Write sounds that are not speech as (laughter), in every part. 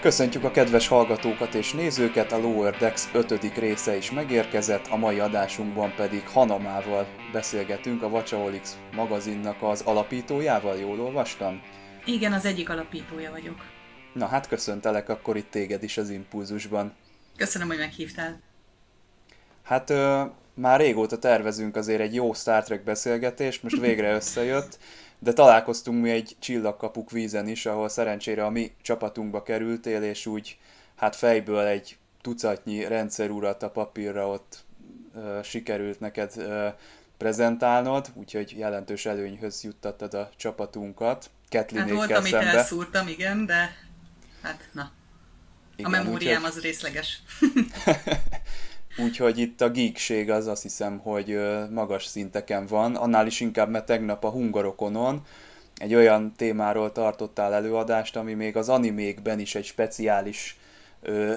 Köszöntjük a kedves hallgatókat és nézőket, a Lower Decks 5. része is megérkezett, a mai adásunkban pedig Hanamával beszélgetünk, a Vacsaolix magazinnak az alapítójával, jól olvastam? Igen, az egyik alapítója vagyok. Na hát köszöntelek akkor itt téged is az Impulzusban. Köszönöm, hogy meghívtál. Hát ö, már régóta tervezünk azért egy jó Star Trek beszélgetést, most végre összejött de találkoztunk mi egy csillagkapuk vízen is, ahol szerencsére a mi csapatunkba kerültél, és úgy hát fejből egy tucatnyi rendszerúrat a papírra ott ö, sikerült neked ö, prezentálnod, úgyhogy jelentős előnyhöz juttattad a csapatunkat. Hát volt, amit szembe. elszúrtam, igen, de hát na. Igen, a memóriám úgyhogy... az részleges. (laughs) Úgyhogy itt a geekség az azt hiszem, hogy magas szinteken van, annál is inkább, mert tegnap a Hungarokonon egy olyan témáról tartottál előadást, ami még az animékben is egy speciális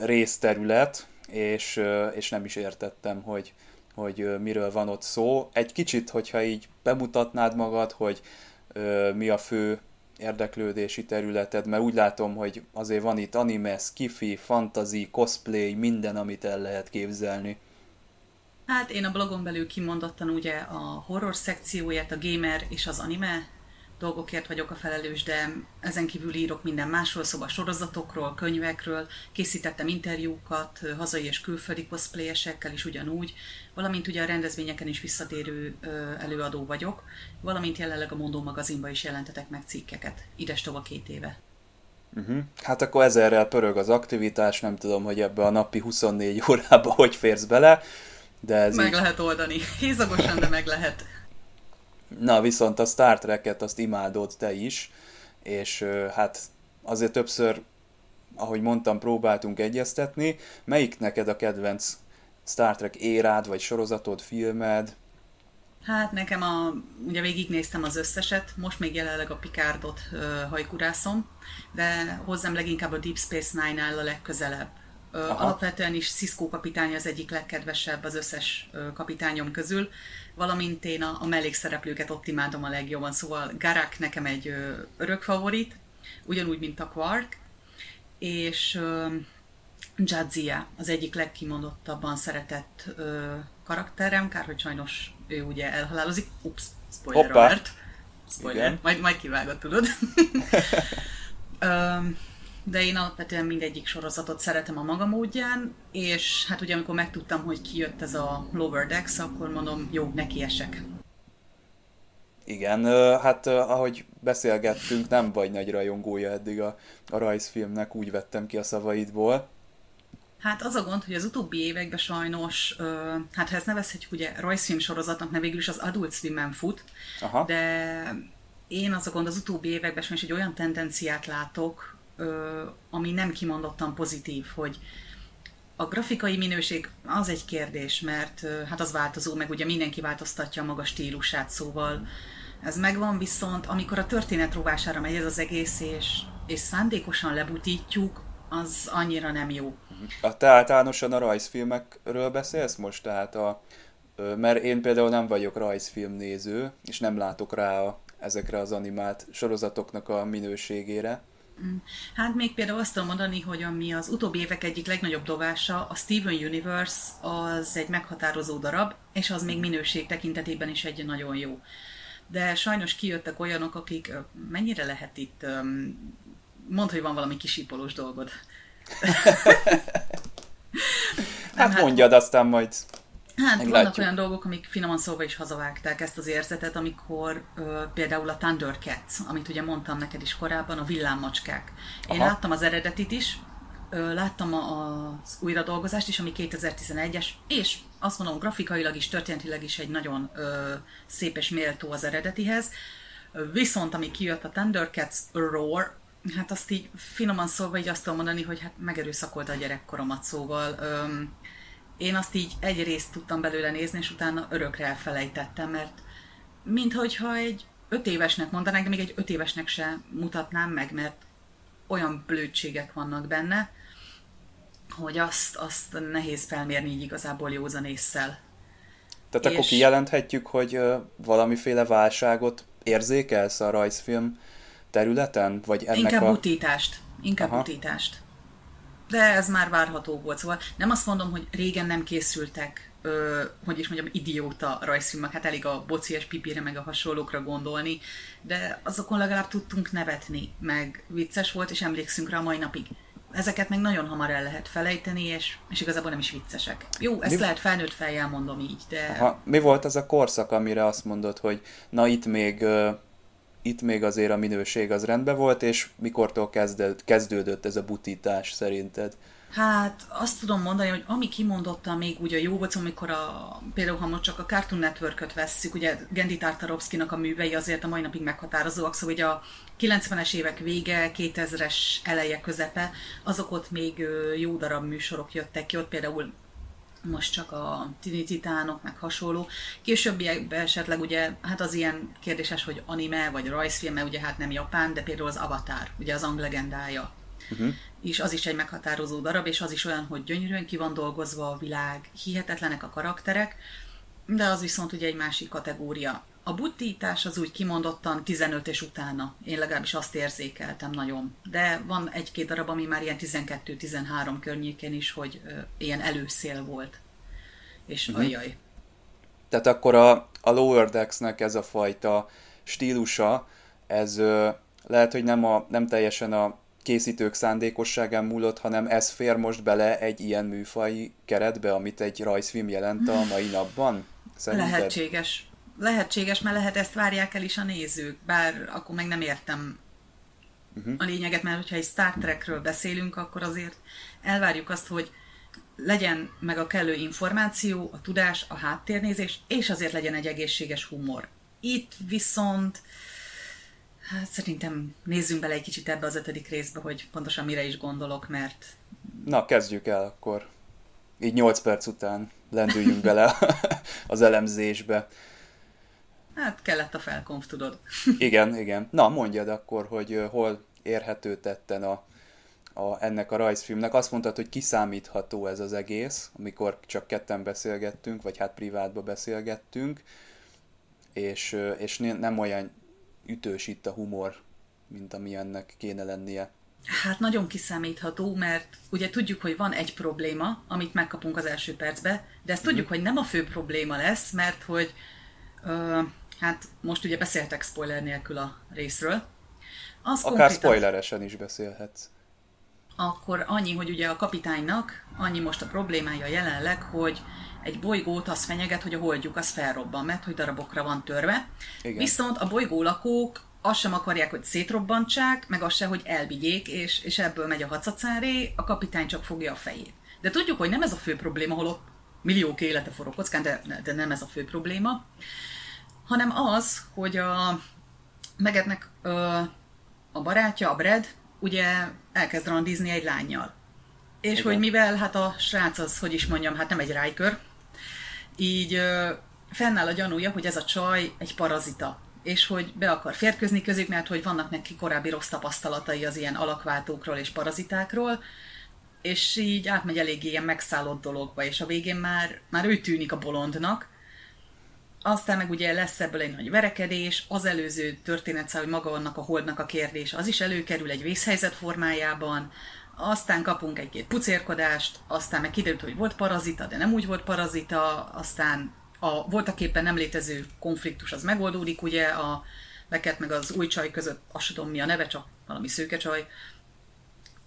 részterület, és, és nem is értettem, hogy, hogy miről van ott szó. Egy kicsit, hogyha így bemutatnád magad, hogy mi a fő érdeklődési területed, mert úgy látom, hogy azért van itt anime, skifi, fantasy, cosplay, minden, amit el lehet képzelni. Hát én a blogon belül kimondottan ugye a horror szekcióját, a gamer és az anime dolgokért vagyok a felelős, de ezen kívül írok minden másról, szóval sorozatokról, könyvekről, készítettem interjúkat hazai és külföldi cosplayesekkel is ugyanúgy, valamint ugye a rendezvényeken is visszatérő előadó vagyok, valamint jelenleg a Mondó magazinban is jelentetek meg cikkeket, idestova két éve. Uh-huh. Hát akkor ezerrel pörög az aktivitás, nem tudom, hogy ebbe a napi 24 órába (laughs) hogy férsz bele, de ez Meg így... lehet oldani. Hézagosan, de meg lehet. Na, viszont a Star Trek-et azt imádod te is, és hát azért többször, ahogy mondtam, próbáltunk egyeztetni. Melyik neked a kedvenc Star Trek érád, vagy sorozatod, filmed? Hát nekem a, ugye végignéztem az összeset, most még jelenleg a Picardot ö, hajkurászom, de hozzám leginkább a Deep Space Nine áll a legközelebb. Aha. Alapvetően is Cisco kapitány az egyik legkedvesebb az összes kapitányom közül, valamint én a, a mellékszereplőket ott imádom a legjobban, szóval Garak nekem egy örök favorit, ugyanúgy, mint a Quark, és Jadzia az egyik legkimondottabban szeretett ö, karakterem, kár, hogy sajnos ő ugye elhalálozik. Ups, spoiler Hoppa. alert. Spoiler, majd, majd kivágod, tudod. (laughs) de én alapvetően mindegyik sorozatot szeretem a maga módján, és hát ugye amikor megtudtam, hogy kijött ez a Lower Decks, akkor mondom, jó, neki esek. Igen, hát ahogy beszélgettünk, nem vagy nagy rajongója eddig a, a rajzfilmnek, úgy vettem ki a szavaidból. Hát az a gond, hogy az utóbbi években sajnos, hát ha ezt nevezhetjük ugye rajzfilm sorozatnak, mert végül is az Adult swim fut, Aha. de én az a gond, az utóbbi években sajnos egy olyan tendenciát látok, ami nem kimondottan pozitív, hogy a grafikai minőség az egy kérdés, mert hát az változó, meg ugye mindenki változtatja a maga stílusát, szóval ez megvan, viszont amikor a történet rovására megy ez az egész, és, és szándékosan lebutítjuk, az annyira nem jó. A, te általánosan a rajzfilmekről beszélsz most? Tehát a, mert én például nem vagyok rajzfilm néző, és nem látok rá a, ezekre az animált sorozatoknak a minőségére. Mm. Hát még például azt tudom mondani, hogy ami az utóbbi évek egyik legnagyobb dobása, a Steven Universe az egy meghatározó darab, és az még minőség tekintetében is egy nagyon jó. De sajnos kijöttek olyanok, akik mennyire lehet itt, mondd, hogy van valami kisipolós dolgod. hát, (laughs) hát mondjad, aztán majd Hát Meglátjuk. vannak olyan dolgok, amik finoman szólva is hazavágták ezt az érzetet, amikor ö, például a Thundercats, amit ugye mondtam neked is korábban, a villámmacskák. Én Aha. láttam az eredetit is, ö, láttam a, az újradolgozást is, ami 2011-es, és azt mondom, grafikailag is, történetileg is egy nagyon ö, szép és méltó az eredetihez. Viszont ami kijött a Thundercats Roar, hát azt így finoman szólva így azt tudom mondani, hogy hát megerőszakolta a gyerekkoromat, szóval ö, én azt így egy részt tudtam belőle nézni, és utána örökre elfelejtettem, mert minthogyha egy öt évesnek mondanák, de még egy öt évesnek se mutatnám meg, mert olyan blödségek vannak benne, hogy azt, azt nehéz felmérni így igazából józan észszel. Tehát és... akkor kijelenthetjük, hogy valamiféle válságot érzékelsz a rajzfilm területen? Vagy ennek Inkább a... butítást. Inkább Aha. butítást. De ez már várható volt. Szóval nem azt mondom, hogy régen nem készültek, ö, hogy is mondjam, idióta rajzfilmek, hát elég a bociás pipire, meg a hasonlókra gondolni, de azokon legalább tudtunk nevetni, meg vicces volt, és emlékszünk rá a mai napig ezeket meg nagyon hamar el lehet felejteni, és, és igazából nem is viccesek. Jó, ezt mi... lehet felnőtt fejjel mondom így, de... Aha. Mi volt az a korszak, amire azt mondod, hogy na itt még, itt még azért a minőség az rendben volt, és mikortól kezdődött, kezdődött ez a butítás szerinted? Hát azt tudom mondani, hogy ami kimondottan még ugye jó amikor a, például ha most csak a Cartoon Network-öt vesszük, ugye Gendi Tartarovszkinak a művei azért a mai napig meghatározóak, szóval ugye a 90-es évek vége, 2000-es eleje közepe, azok ott még jó darab műsorok jöttek ki, ott például most csak a Tini Titánok, meg hasonló. Későbbiekben esetleg ugye, hát az ilyen kérdéses, hogy anime vagy rajzfilm, mert ugye hát nem japán, de például az Avatar, ugye az ang legendája. Uh-huh. És az is egy meghatározó darab, és az is olyan, hogy gyönyörűen ki van dolgozva a világ, hihetetlenek a karakterek, de az viszont ugye egy másik kategória. A buttítás az úgy kimondottan 15 és utána. Én legalábbis azt érzékeltem nagyon. De van egy-két darab, ami már ilyen 12-13 környéken is, hogy ö, ilyen előszél volt. És uh-huh. ajaj. Tehát akkor a, a Lower Decks-nek ez a fajta stílusa, ez ö, lehet, hogy nem, a, nem teljesen a készítők szándékosságán múlott, hanem ez fér most bele egy ilyen műfai keretbe, amit egy rajzfilm jelent a mai napban? Szerinted? Lehetséges. Lehetséges, mert lehet ezt várják el is a nézők, bár akkor meg nem értem uh-huh. a lényeget, mert hogyha egy Star Trekről beszélünk, akkor azért elvárjuk azt, hogy legyen meg a kellő információ, a tudás, a háttérnézés, és azért legyen egy egészséges humor. Itt viszont Hát szerintem nézzünk bele egy kicsit ebbe az ötödik részbe, hogy pontosan mire is gondolok, mert... Na, kezdjük el akkor. Így 8 perc után lendüljünk bele (laughs) az elemzésbe. Hát kellett a felkonf, tudod. (laughs) igen, igen. Na, mondjad akkor, hogy hol érhető tetten a, a, ennek a rajzfilmnek. Azt mondtad, hogy kiszámítható ez az egész, amikor csak ketten beszélgettünk, vagy hát privátba beszélgettünk, és, és nem olyan ütős itt a humor, mint amilyennek kéne lennie. Hát nagyon kiszámítható, mert ugye tudjuk, hogy van egy probléma, amit megkapunk az első percbe, de ezt tudjuk, mm. hogy nem a fő probléma lesz, mert hogy uh, hát most ugye beszéltek spoiler nélkül a részről. Az Akár konkrétan... spoileresen is beszélhetsz. Akkor annyi, hogy ugye a kapitánynak annyi most a problémája jelenleg, hogy egy bolygót az fenyeget, hogy a holdjuk az felrobban, mert hogy darabokra van törve. Igen. Viszont a bolygó lakók azt sem akarják, hogy szétrobbantsák, meg azt sem, hogy elvigyék, és, és ebből megy a hacacáré, a kapitány csak fogja a fejét. De tudjuk, hogy nem ez a fő probléma, holott milliók élete forró kockán, de, de nem ez a fő probléma, hanem az, hogy a Megednek a barátja, a Brad, ugye elkezd randizni egy lányjal. És Igen. hogy mivel hát a srác az, hogy is mondjam, hát nem egy rájkör, így ö, fennáll a gyanúja, hogy ez a csaj egy parazita, és hogy be akar férkőzni közük, mert hogy vannak neki korábbi rossz tapasztalatai az ilyen alakváltókról és parazitákról, és így átmegy eléggé ilyen megszállott dologba, és a végén már, már ő tűnik a bolondnak, aztán meg ugye lesz ebből egy nagy verekedés, az előző történet, hogy maga annak a holdnak a kérdés, az is előkerül egy vészhelyzet formájában, aztán kapunk egy-két pucérkodást, aztán meg kiderült, hogy volt parazita, de nem úgy volt parazita, aztán a voltak éppen nem létező konfliktus az megoldódik, ugye a Leket meg az új csaj között, azt tudom mi a neve, csak valami szőke csaj.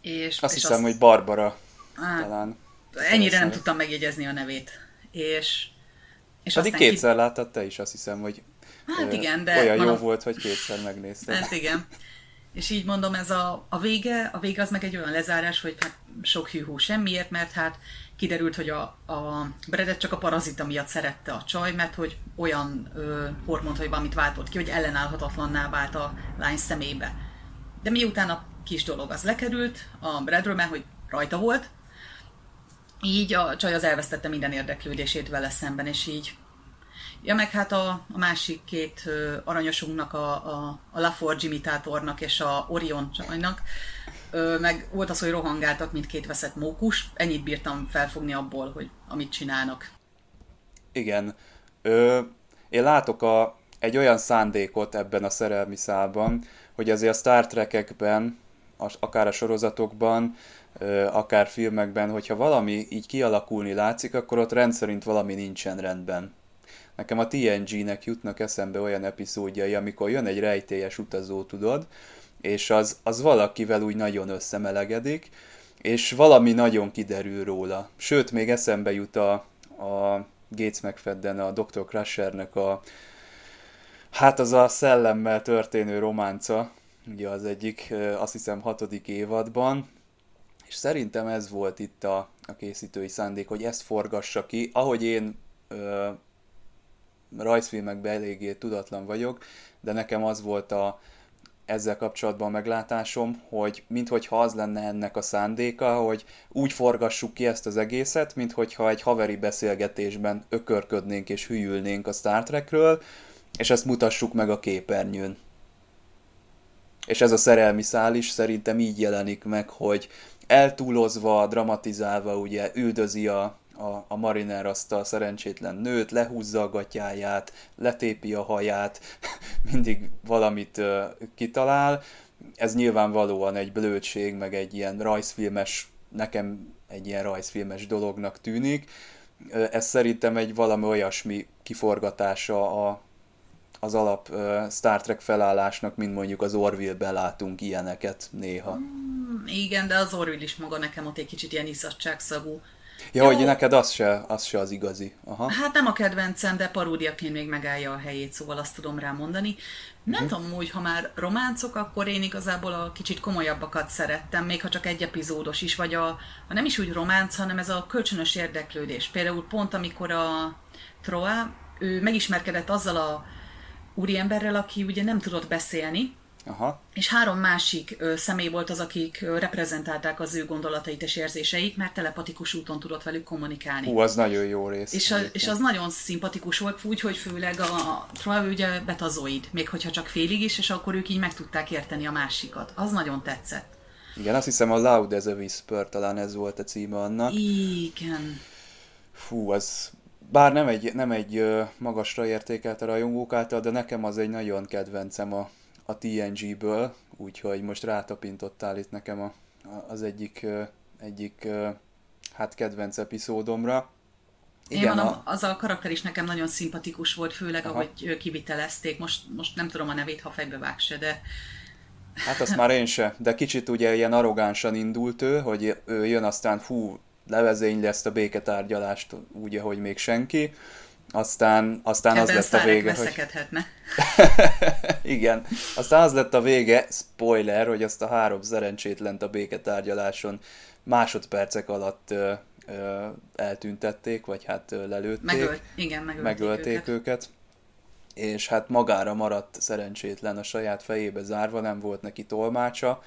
És, azt és hiszem, azt, hogy Barbara á, talán. Ennyire nem tudtam megjegyezni a nevét. És, és Pedig kétszer ki... láttad te is, azt hiszem, hogy hát igen, de olyan jó volt, hogy kétszer megnézted. Hát igen. És így mondom, ez a, a vége, a vége az meg egy olyan lezárás, hogy hát sok hűhú semmiért, mert hát kiderült, hogy a, a Bredet csak a parazita miatt szerette a csaj, mert hogy olyan ö, hormont, hogy valamit váltott ki, hogy ellenállhatatlanná vált a lány szemébe. De miután a kis dolog az lekerült a Bredről, mert hogy rajta volt, így a csaj az elvesztette minden érdeklődését vele szemben, és így Ja, meg hát a, a másik két aranyosunknak, a, a, a LaForge imitátornak és a Orion csajnak, meg volt az, hogy rohangáltak, mint két veszett mókus. Ennyit bírtam felfogni abból, hogy amit csinálnak. Igen. Ö, én látok a, egy olyan szándékot ebben a szerelmi szálban, hogy azért a Star Trek-ekben, akár a sorozatokban akár filmekben, hogyha valami így kialakulni látszik, akkor ott rendszerint valami nincsen rendben. Nekem a TNG-nek jutnak eszembe olyan epizódjai, amikor jön egy rejtélyes utazó, tudod, és az, az valakivel úgy nagyon összemelegedik, és valami nagyon kiderül róla. Sőt, még eszembe jut a, a Gates McFadden, a Dr. Crushernek a hát az a szellemmel történő románca, ugye az egyik, azt hiszem hatodik évadban, és szerintem ez volt itt a, a készítői szándék, hogy ezt forgassa ki, ahogy én ö, rajzfilmekben eléggé tudatlan vagyok, de nekem az volt a, ezzel kapcsolatban meglátásom, hogy minthogyha az lenne ennek a szándéka, hogy úgy forgassuk ki ezt az egészet, minthogyha egy haveri beszélgetésben ökörködnénk és hülyülnénk a Star Trekről, és ezt mutassuk meg a képernyőn. És ez a szerelmi szál is szerintem így jelenik meg, hogy eltúlozva, dramatizálva ugye üldözi a, a, a mariner azt a szerencsétlen nőt, lehúzza a gatyáját, letépi a haját, (laughs) mindig valamit uh, kitalál. Ez nyilvánvalóan egy blödség, meg egy ilyen rajzfilmes, nekem egy ilyen rajzfilmes dolognak tűnik. Ez szerintem egy valami olyasmi kiforgatása a, az alap uh, Star Trek felállásnak, mint mondjuk az Orville-ben látunk ilyeneket néha. Mm, igen, de az Orville is maga nekem ott egy kicsit ilyen iszadságszagú Ja, Jó. hogy neked az se, az se az igazi. Aha. Hát nem a kedvencem, de paródiaként még megállja a helyét, szóval azt tudom rá mondani. Nem uh-huh. tudom hogy ha már románcok, akkor én igazából a kicsit komolyabbakat szerettem, még ha csak egy epizódos is, vagy a, a nem is úgy románc, hanem ez a kölcsönös érdeklődés. Például pont amikor a Troa, ő megismerkedett azzal a úriemberrel, aki ugye nem tudott beszélni, Aha. És három másik ö, személy volt az, akik ö, reprezentálták az ő gondolatait és érzéseit, mert telepatikus úton tudott velük kommunikálni. Hú, az nagyon jó rész. És, a, és az nagyon szimpatikus volt, úgy, hogy főleg a Troy ugye betazoid, még hogyha csak félig is, és akkor ők így meg tudták érteni a másikat. Az nagyon tetszett. Igen, azt hiszem a Loud as a Whisper talán ez volt a címe annak. Igen. Fú, az bár nem egy, nem egy magasra értékelt a rajongók által, de nekem az egy nagyon kedvencem a, a TNG-ből, úgyhogy most rátapintottál itt nekem a, az egyik, egyik hát kedvenc epizódomra. Igen, Én mondom, a... az a karakter is nekem nagyon szimpatikus volt, főleg Aha. ahogy kivitelezték. Most, most nem tudom a nevét, ha fejbe vágse, de... Hát azt már én se, de kicsit ugye ilyen arrogánsan indult ő, hogy ő jön aztán fú, levezényli ezt a béketárgyalást úgy, ahogy még senki, aztán, aztán az lett a vége, hogy... (laughs) Igen, aztán az lett a vége, spoiler, hogy azt a három szerencsétlent a béketárgyaláson másodpercek alatt ö, ö, eltüntették, vagy hát ö, lelőtték. Megölt, igen, megölték, megölték őket. őket. És hát magára maradt szerencsétlen a saját fejébe zárva, nem volt neki tolmácsa,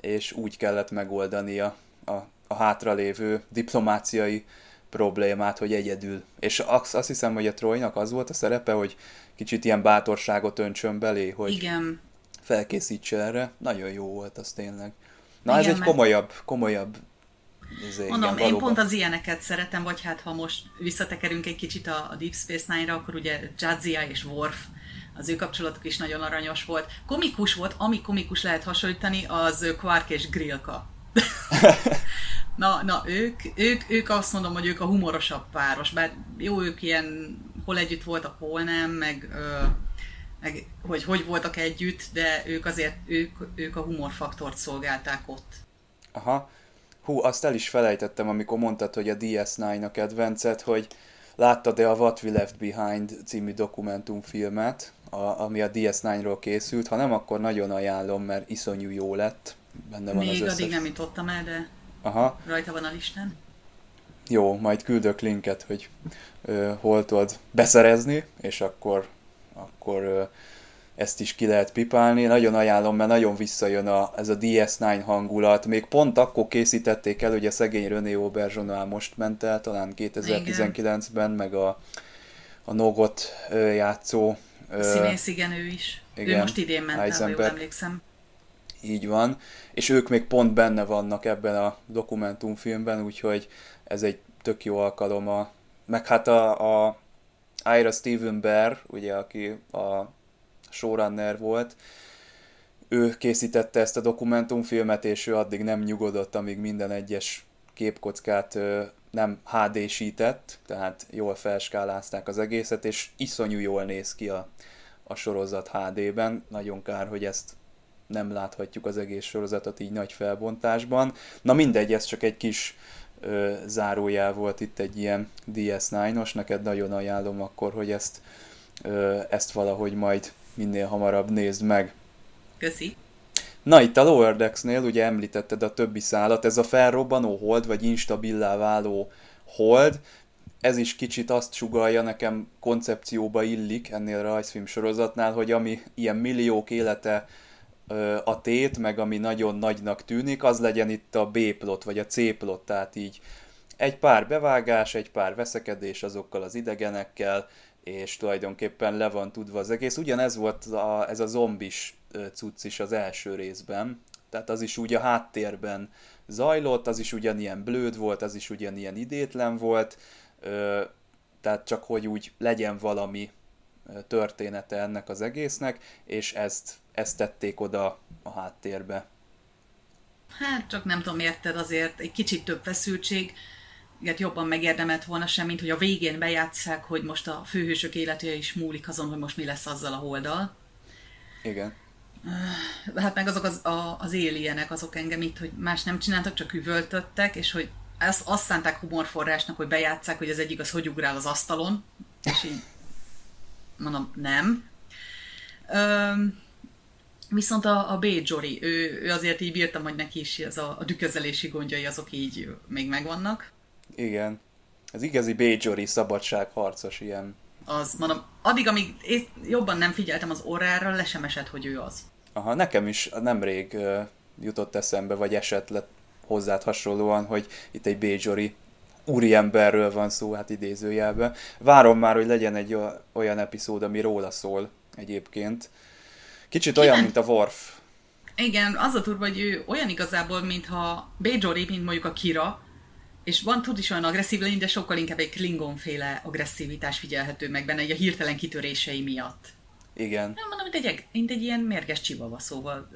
és úgy kellett megoldania a, a hátralévő diplomáciai problémát, hogy egyedül. És azt, hiszem, hogy a Trojnak az volt a szerepe, hogy kicsit ilyen bátorságot öntsön belé, hogy Igen. felkészítse erre. Nagyon jó volt az tényleg. Na Igen, ez egy komolyabb, komolyabb Izé, Mondom, igen, én pont az ilyeneket szeretem, vagy hát ha most visszatekerünk egy kicsit a, a Deep Space Nine-ra, akkor ugye Jadzia és Worf, az ő kapcsolatuk is nagyon aranyos volt. Komikus volt, ami komikus lehet hasonlítani, az Quark és Grillka. (laughs) (laughs) Na, na ők, ők, ők azt mondom, hogy ők a humorosabb páros, bár jó, ők ilyen hol együtt voltak, hol nem, meg, ö, meg hogy hogy voltak együtt, de ők azért, ők, ők a humorfaktort szolgálták ott. Aha. Hú, azt el is felejtettem, amikor mondtad, hogy a DS9 a kedvencet, hogy láttad-e a What We Left Behind című dokumentumfilmet, a, ami a DS9-ról készült, ha nem, akkor nagyon ajánlom, mert iszonyú jó lett. Benne van Még az összes... addig nem jutottam el, de... Aha. Rajta van a listán. Jó, majd küldök linket, hogy ö, hol tudod beszerezni, és akkor, akkor ö, ezt is ki lehet pipálni. Nagyon ajánlom, mert nagyon visszajön a, ez a DS9 hangulat. Még pont akkor készítették el, ugye szegény René Auberjonois most ment el, talán 2019-ben, meg a, a Nogot játszó. Színész, igen, ő is. Igen, ő most idén ment el, jól emlékszem. Így van, és ők még pont benne vannak ebben a dokumentumfilmben, úgyhogy ez egy tök jó alkalom a... Meg hát a, a Ira Steven Bear, ugye, aki a showrunner volt, ő készítette ezt a dokumentumfilmet, és ő addig nem nyugodott, amíg minden egyes képkockát nem HD-sített, tehát jól felskálázták az egészet, és iszonyú jól néz ki a, a sorozat HD-ben. Nagyon kár, hogy ezt nem láthatjuk az egész sorozatot így nagy felbontásban. Na mindegy, ez csak egy kis ö, zárójel volt itt egy ilyen DS9-os, neked nagyon ajánlom akkor, hogy ezt, ö, ezt valahogy majd minél hamarabb nézd meg. Köszi. Na itt a Lower Decks-nél ugye említetted a többi szálat, ez a felrobbanó hold, vagy instabilá váló hold, ez is kicsit azt sugalja nekem koncepcióba illik ennél a rajzfilm sorozatnál, hogy ami ilyen milliók élete a tét, meg ami nagyon nagynak tűnik, az legyen itt a B-plot, vagy a C-plot, tehát így egy pár bevágás, egy pár veszekedés azokkal az idegenekkel, és tulajdonképpen le van tudva az egész. Ugyanez volt a, ez a zombis cucc is az első részben, tehát az is úgy a háttérben zajlott, az is ugyanilyen blőd volt, az is ugyanilyen idétlen volt, tehát csak hogy úgy legyen valami története ennek az egésznek, és ezt, ezt tették oda a háttérbe. Hát csak nem tudom, érted azért egy kicsit több feszültség, ilyet jobban megérdemelt volna sem, mint hogy a végén bejátszák, hogy most a főhősök élete is múlik azon, hogy most mi lesz azzal a holdal. Igen. Hát meg azok az, a, az élienek, azok engem itt, hogy más nem csináltak, csak üvöltöttek, és hogy azt, azt szánták humorforrásnak, hogy bejátszák, hogy az egyik az hogy ugrál az asztalon, és így mondom, nem. Üm, viszont a, a B. Jory, ő, ő azért így bírtam, hogy neki is ez a, a düközelési gondjai azok így még megvannak. Igen. Az igazi B. Jory szabadságharcos ilyen. Az, mondom, addig, amíg én jobban nem figyeltem az orrára, le sem esett, hogy ő az. Aha, nekem is nemrég uh, jutott eszembe, vagy esett le hozzád hasonlóan, hogy itt egy Bézsori úriemberről van szó, hát idézőjelben. Várom már, hogy legyen egy olyan epizód, ami róla szól egyébként. Kicsit olyan, mint a Worf. Igen, az a turba, hogy ő olyan igazából, mintha Bézsori, mint mondjuk a Kira, és van tud is olyan agresszív lenni, de sokkal inkább egy Klingon-féle agresszivitás figyelhető meg benne, a hirtelen kitörései miatt. Igen. Nem mondom, mint egy, mint egy ilyen mérges csivava, szóval.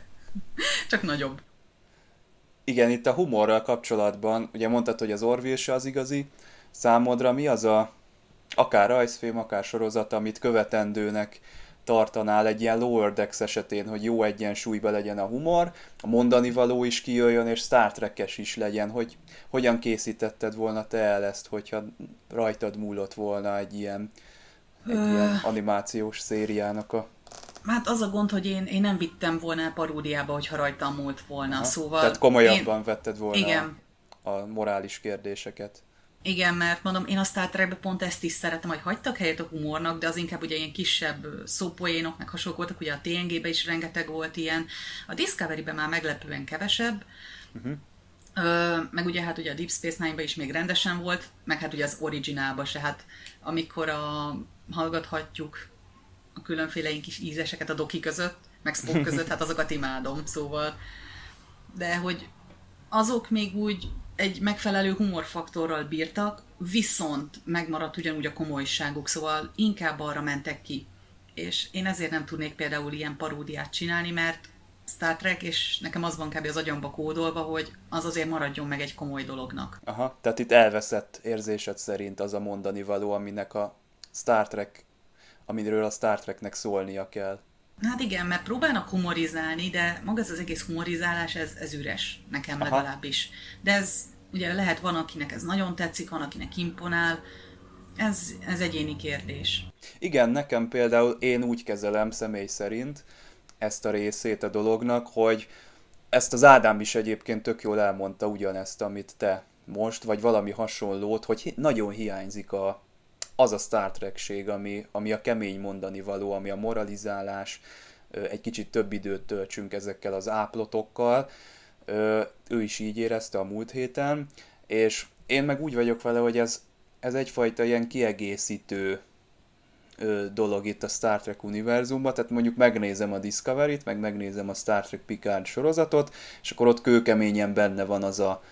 (laughs) Csak nagyobb. Igen, itt a humorral kapcsolatban, ugye mondtad, hogy az Orville se az igazi. Számodra mi az a, akár rajzfilm, akár sorozat, amit követendőnek tartanál egy ilyen lower decks esetén, hogy jó egyensúlyban legyen a humor, a mondani való is kijöjjön, és Star trek is legyen, hogy hogyan készítetted volna te el ezt, hogyha rajtad múlott volna egy ilyen, egy ilyen animációs szériának a Hát az a gond, hogy én, én nem vittem volna el paródiába, hogyha rajtam múlt volna, Aha. szóval... Tehát komolyabban én... vetted volna igen. A morális kérdéseket. Igen, mert mondom, én a Star Trekben pont ezt is szeretem, hogy hagytak helyet a humornak, de az inkább ugye ilyen kisebb szópoénok, meg hasonlók voltak, ugye a TNG-ben is rengeteg volt ilyen, a Discovery-ben már meglepően kevesebb, uh-huh. Ö, meg ugye hát ugye a Deep Space Nine-ben is még rendesen volt, meg hát ugye az originálban se, hát amikor a, hallgathatjuk a különféle kis ízeseket a doki között, meg Spock között, hát azokat imádom, szóval. De hogy azok még úgy egy megfelelő humorfaktorral bírtak, viszont megmaradt ugyanúgy a komolyságuk, szóval inkább arra mentek ki. És én ezért nem tudnék például ilyen paródiát csinálni, mert Star Trek, és nekem az van kb. az agyamba kódolva, hogy az azért maradjon meg egy komoly dolognak. Aha, tehát itt elveszett érzésed szerint az a mondani való, aminek a Star Trek, amiről a Star Treknek szólnia kell. Hát igen, mert próbálnak humorizálni, de maga ez az egész humorizálás, ez, ez üres, nekem Aha. legalábbis. De ez ugye lehet, van akinek ez nagyon tetszik, van akinek imponál, ez, ez egyéni kérdés. Igen, nekem például én úgy kezelem személy szerint ezt a részét a dolognak, hogy ezt az Ádám is egyébként tök jól elmondta ugyanezt, amit te most, vagy valami hasonlót, hogy nagyon hiányzik a, az a Star Trek-ség, ami, ami a kemény mondani való, ami a moralizálás, egy kicsit több időt töltsünk ezekkel az áplotokkal. Ő is így érezte a múlt héten, és én meg úgy vagyok vele, hogy ez, ez egyfajta ilyen kiegészítő dolog itt a Star Trek univerzumban, tehát mondjuk megnézem a Discovery-t, meg megnézem a Star Trek Picard sorozatot, és akkor ott kőkeményen benne van az a,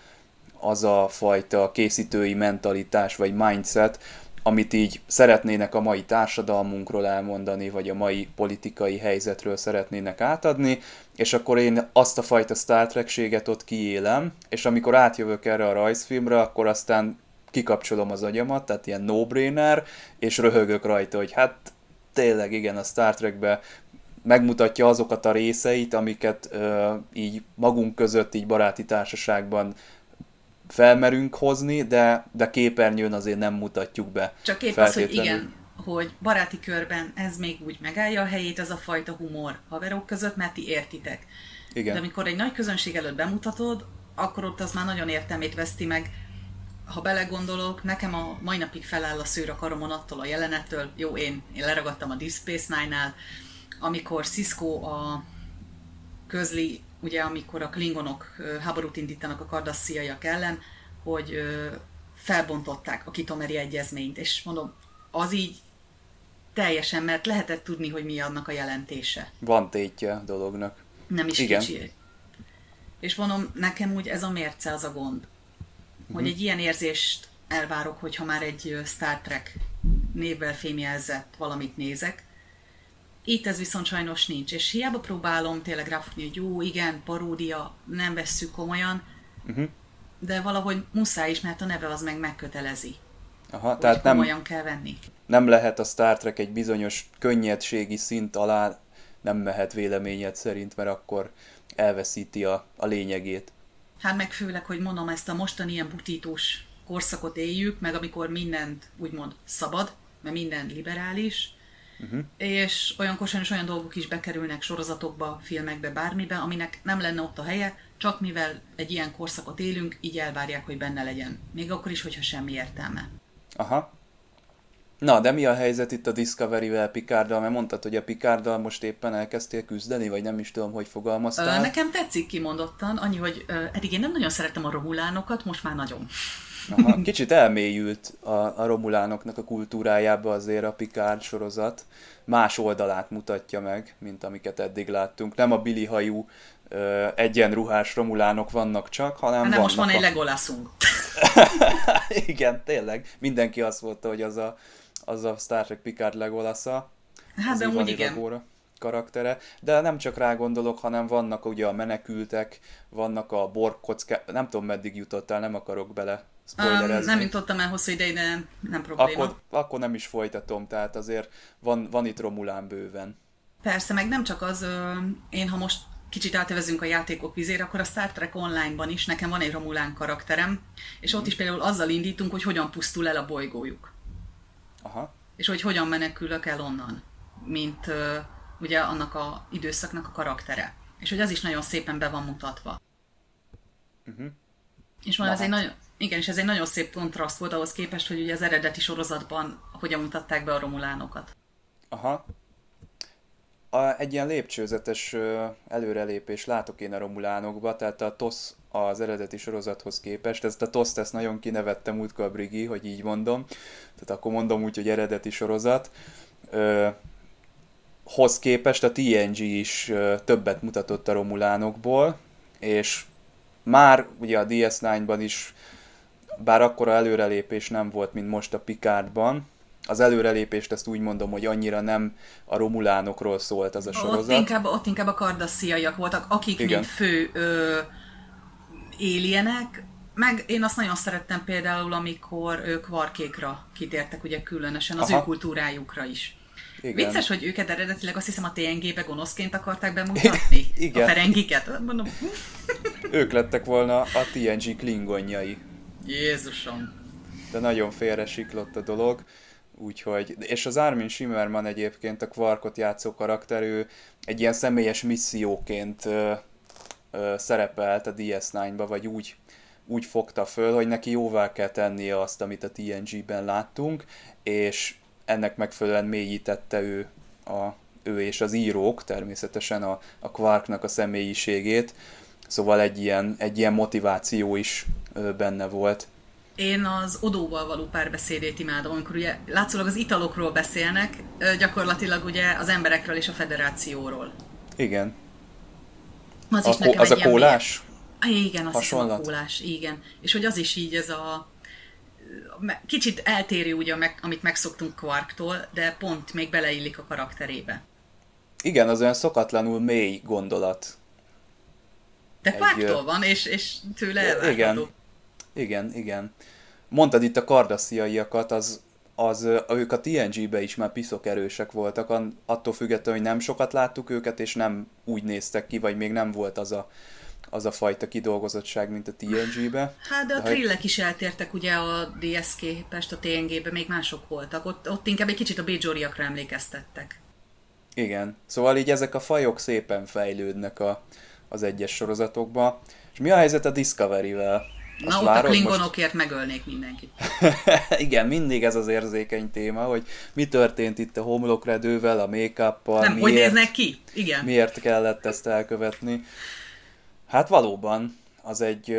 az a fajta készítői mentalitás vagy mindset, amit így szeretnének a mai társadalmunkról elmondani, vagy a mai politikai helyzetről szeretnének átadni, és akkor én azt a fajta Star Trek-séget ott kiélem, és amikor átjövök erre a rajzfilmre, akkor aztán kikapcsolom az agyamat, tehát ilyen no-brainer, és röhögök rajta, hogy hát tényleg igen, a Star Trekbe megmutatja azokat a részeit, amiket ö, így magunk között, így baráti társaságban felmerünk hozni, de, de képernyőn azért nem mutatjuk be. Csak épp az, hogy igen, hogy baráti körben ez még úgy megállja a helyét, ez a fajta humor haverok között, mert ti értitek. Igen. De amikor egy nagy közönség előtt bemutatod, akkor ott az már nagyon értelmét veszti meg. Ha belegondolok, nekem a mai napig feláll a szőr a karomon attól a jelenettől, jó, én, én leragadtam a Deep Space Nine-nál, amikor Cisco a közli ugye amikor a klingonok háborút indítanak a kardassziaiak ellen, hogy felbontották a kitomeri egyezményt, és mondom, az így teljesen, mert lehetett tudni, hogy mi annak a jelentése. Van tétje a dolognak. Nem is Igen. kicsi. És mondom, nekem úgy ez a mérce az a gond, uh-huh. hogy mhm. egy ilyen érzést elvárok, hogyha már egy Star Trek névvel fémjelzett valamit nézek, itt ez viszont sajnos nincs, és hiába próbálom tényleg ráfogni, hogy jó, igen, paródia, nem vesszük komolyan, uh-huh. de valahogy muszáj is, mert a neve az meg megkötelezi. Aha, tehát nem, komolyan kell venni. Nem lehet a Star Trek egy bizonyos könnyedségi szint alá, nem mehet véleményed szerint, mert akkor elveszíti a, a lényegét. Hát meg főleg, hogy mondom, ezt a mostani ilyen butítós korszakot éljük, meg amikor mindent úgymond szabad, mert minden liberális, Uh-huh. És olyankor sajnos olyan dolgok is bekerülnek sorozatokba, filmekbe, bármibe, aminek nem lenne ott a helye, csak mivel egy ilyen korszakot élünk, így elvárják, hogy benne legyen. Még akkor is, hogyha semmi értelme. Aha. Na, de mi a helyzet itt a Discovery-vel, Picarddal? Mert mondtad, hogy a Picarddal most éppen elkezdtél küzdeni, vagy nem is tudom, hogy fogalmaztál. Nekem tetszik kimondottan, annyi, hogy eddig én nem nagyon szerettem a romulánokat, most már nagyon. Aha, kicsit elmélyült a, a romulánoknak a kultúrájába azért a Picard sorozat. Más oldalát mutatja meg, mint amiket eddig láttunk. Nem a Billy hajú ö, egyenruhás romulánok vannak csak, hanem Nem, most van egy legolászunk. (laughs) Igen, tényleg. Mindenki azt mondta, hogy az a, az a Star Trek Picard legolasza. Hát, de úgy igen karaktere, de nem csak rá gondolok, hanem vannak ugye a menekültek, vannak a borkockák, nem tudom meddig jutottál, nem akarok bele Um, nem jutottam el hosszú ideig, de nem probléma. Akkor, akkor nem is folytatom, tehát azért van, van itt Romulán bőven. Persze, meg nem csak az, én ha most kicsit átevezünk a játékok vizére, akkor a Star Trek Online-ban is nekem van egy Romulán karakterem, és ott is például azzal indítunk, hogy hogyan pusztul el a bolygójuk. Aha. És hogy hogyan menekülök el onnan, mint ugye annak a időszaknak a karaktere. És hogy az is nagyon szépen be van mutatva. Uh-huh. És van ez egy nagyon, igen, és ez egy nagyon szép kontraszt volt ahhoz képest, hogy ugye az eredeti sorozatban hogyan mutatták be a romulánokat. Aha. A, egy ilyen lépcsőzetes előrelépés látok én a romulánokba, tehát a TOSZ az eredeti sorozathoz képest, ezt a TOSZ ezt nagyon kinevette múltkor Brigi, hogy így mondom, tehát akkor mondom úgy, hogy eredeti sorozat. Ö, hoz képest a TNG is többet mutatott a romulánokból, és már ugye a DS9-ban is bár akkora előrelépés nem volt, mint most a Picardban, az előrelépést ezt úgy mondom, hogy annyira nem a romulánokról szólt az a sorozat. Ott inkább, ott inkább a kardassziaiak voltak, akik Igen. mint fő ö, éljenek, meg én azt nagyon szerettem például, amikor ők varkékra kitértek, ugye különösen az Aha. ő kultúrájukra is. Igen. Vicces, hogy őket eredetileg azt hiszem a TNG-be gonoszként akarták bemutatni. (laughs) Igen. A ferengiket. Mondom. ők lettek volna a TNG klingonjai. Jézusom! De nagyon félre siklott a dolog. Úgyhogy, és az Armin Shimmerman egyébként a Quarkot játszó karakter, ő egy ilyen személyes misszióként ö, ö, szerepelt a DS9-ba, vagy úgy, úgy fogta föl, hogy neki jóvá kell tennie azt, amit a TNG-ben láttunk, és ennek megfelelően mélyítette ő, a, ő és az írók természetesen a, a Quarknak a személyiségét, Szóval egy ilyen, egy ilyen motiváció is benne volt. Én az Odóval való párbeszédét imádom, amikor ugye látszólag az italokról beszélnek, gyakorlatilag ugye az emberekről és a federációról. Igen. Az a, is nekem az a kólás? Milyen... Igen, az hiszem a kólás, igen. És hogy az is így ez a kicsit eltérő ugye, amit megszoktunk Quarktól, de pont még beleillik a karakterébe. Igen, az olyan szokatlanul mély gondolat. De Quarktól van, és, és tőle elvárható. Igen, igen, igen. Mondtad itt a kardasziaiakat, az, az, ők a TNG-be is már piszok erősek voltak, attól függetlenül, hogy nem sokat láttuk őket, és nem úgy néztek ki, vagy még nem volt az a az a fajta kidolgozottság, mint a TNG-be. Hát de a trillek is eltértek ugye a DSK képest, a TNG-be még mások voltak. Ott, ott inkább egy kicsit a Bajoriakra emlékeztettek. Igen. Szóval így ezek a fajok szépen fejlődnek a, az egyes sorozatokba. És mi a helyzet a Discovery-vel? Azt Na, ott várod? a klingonokért most... megölnék mindenkit. (laughs) Igen, mindig ez az érzékeny téma, hogy mi történt itt a homlokredővel, a make-uppal. Nem, miért, hogy néznek ki? Igen. Miért kellett ezt elkövetni? Hát valóban, az egy...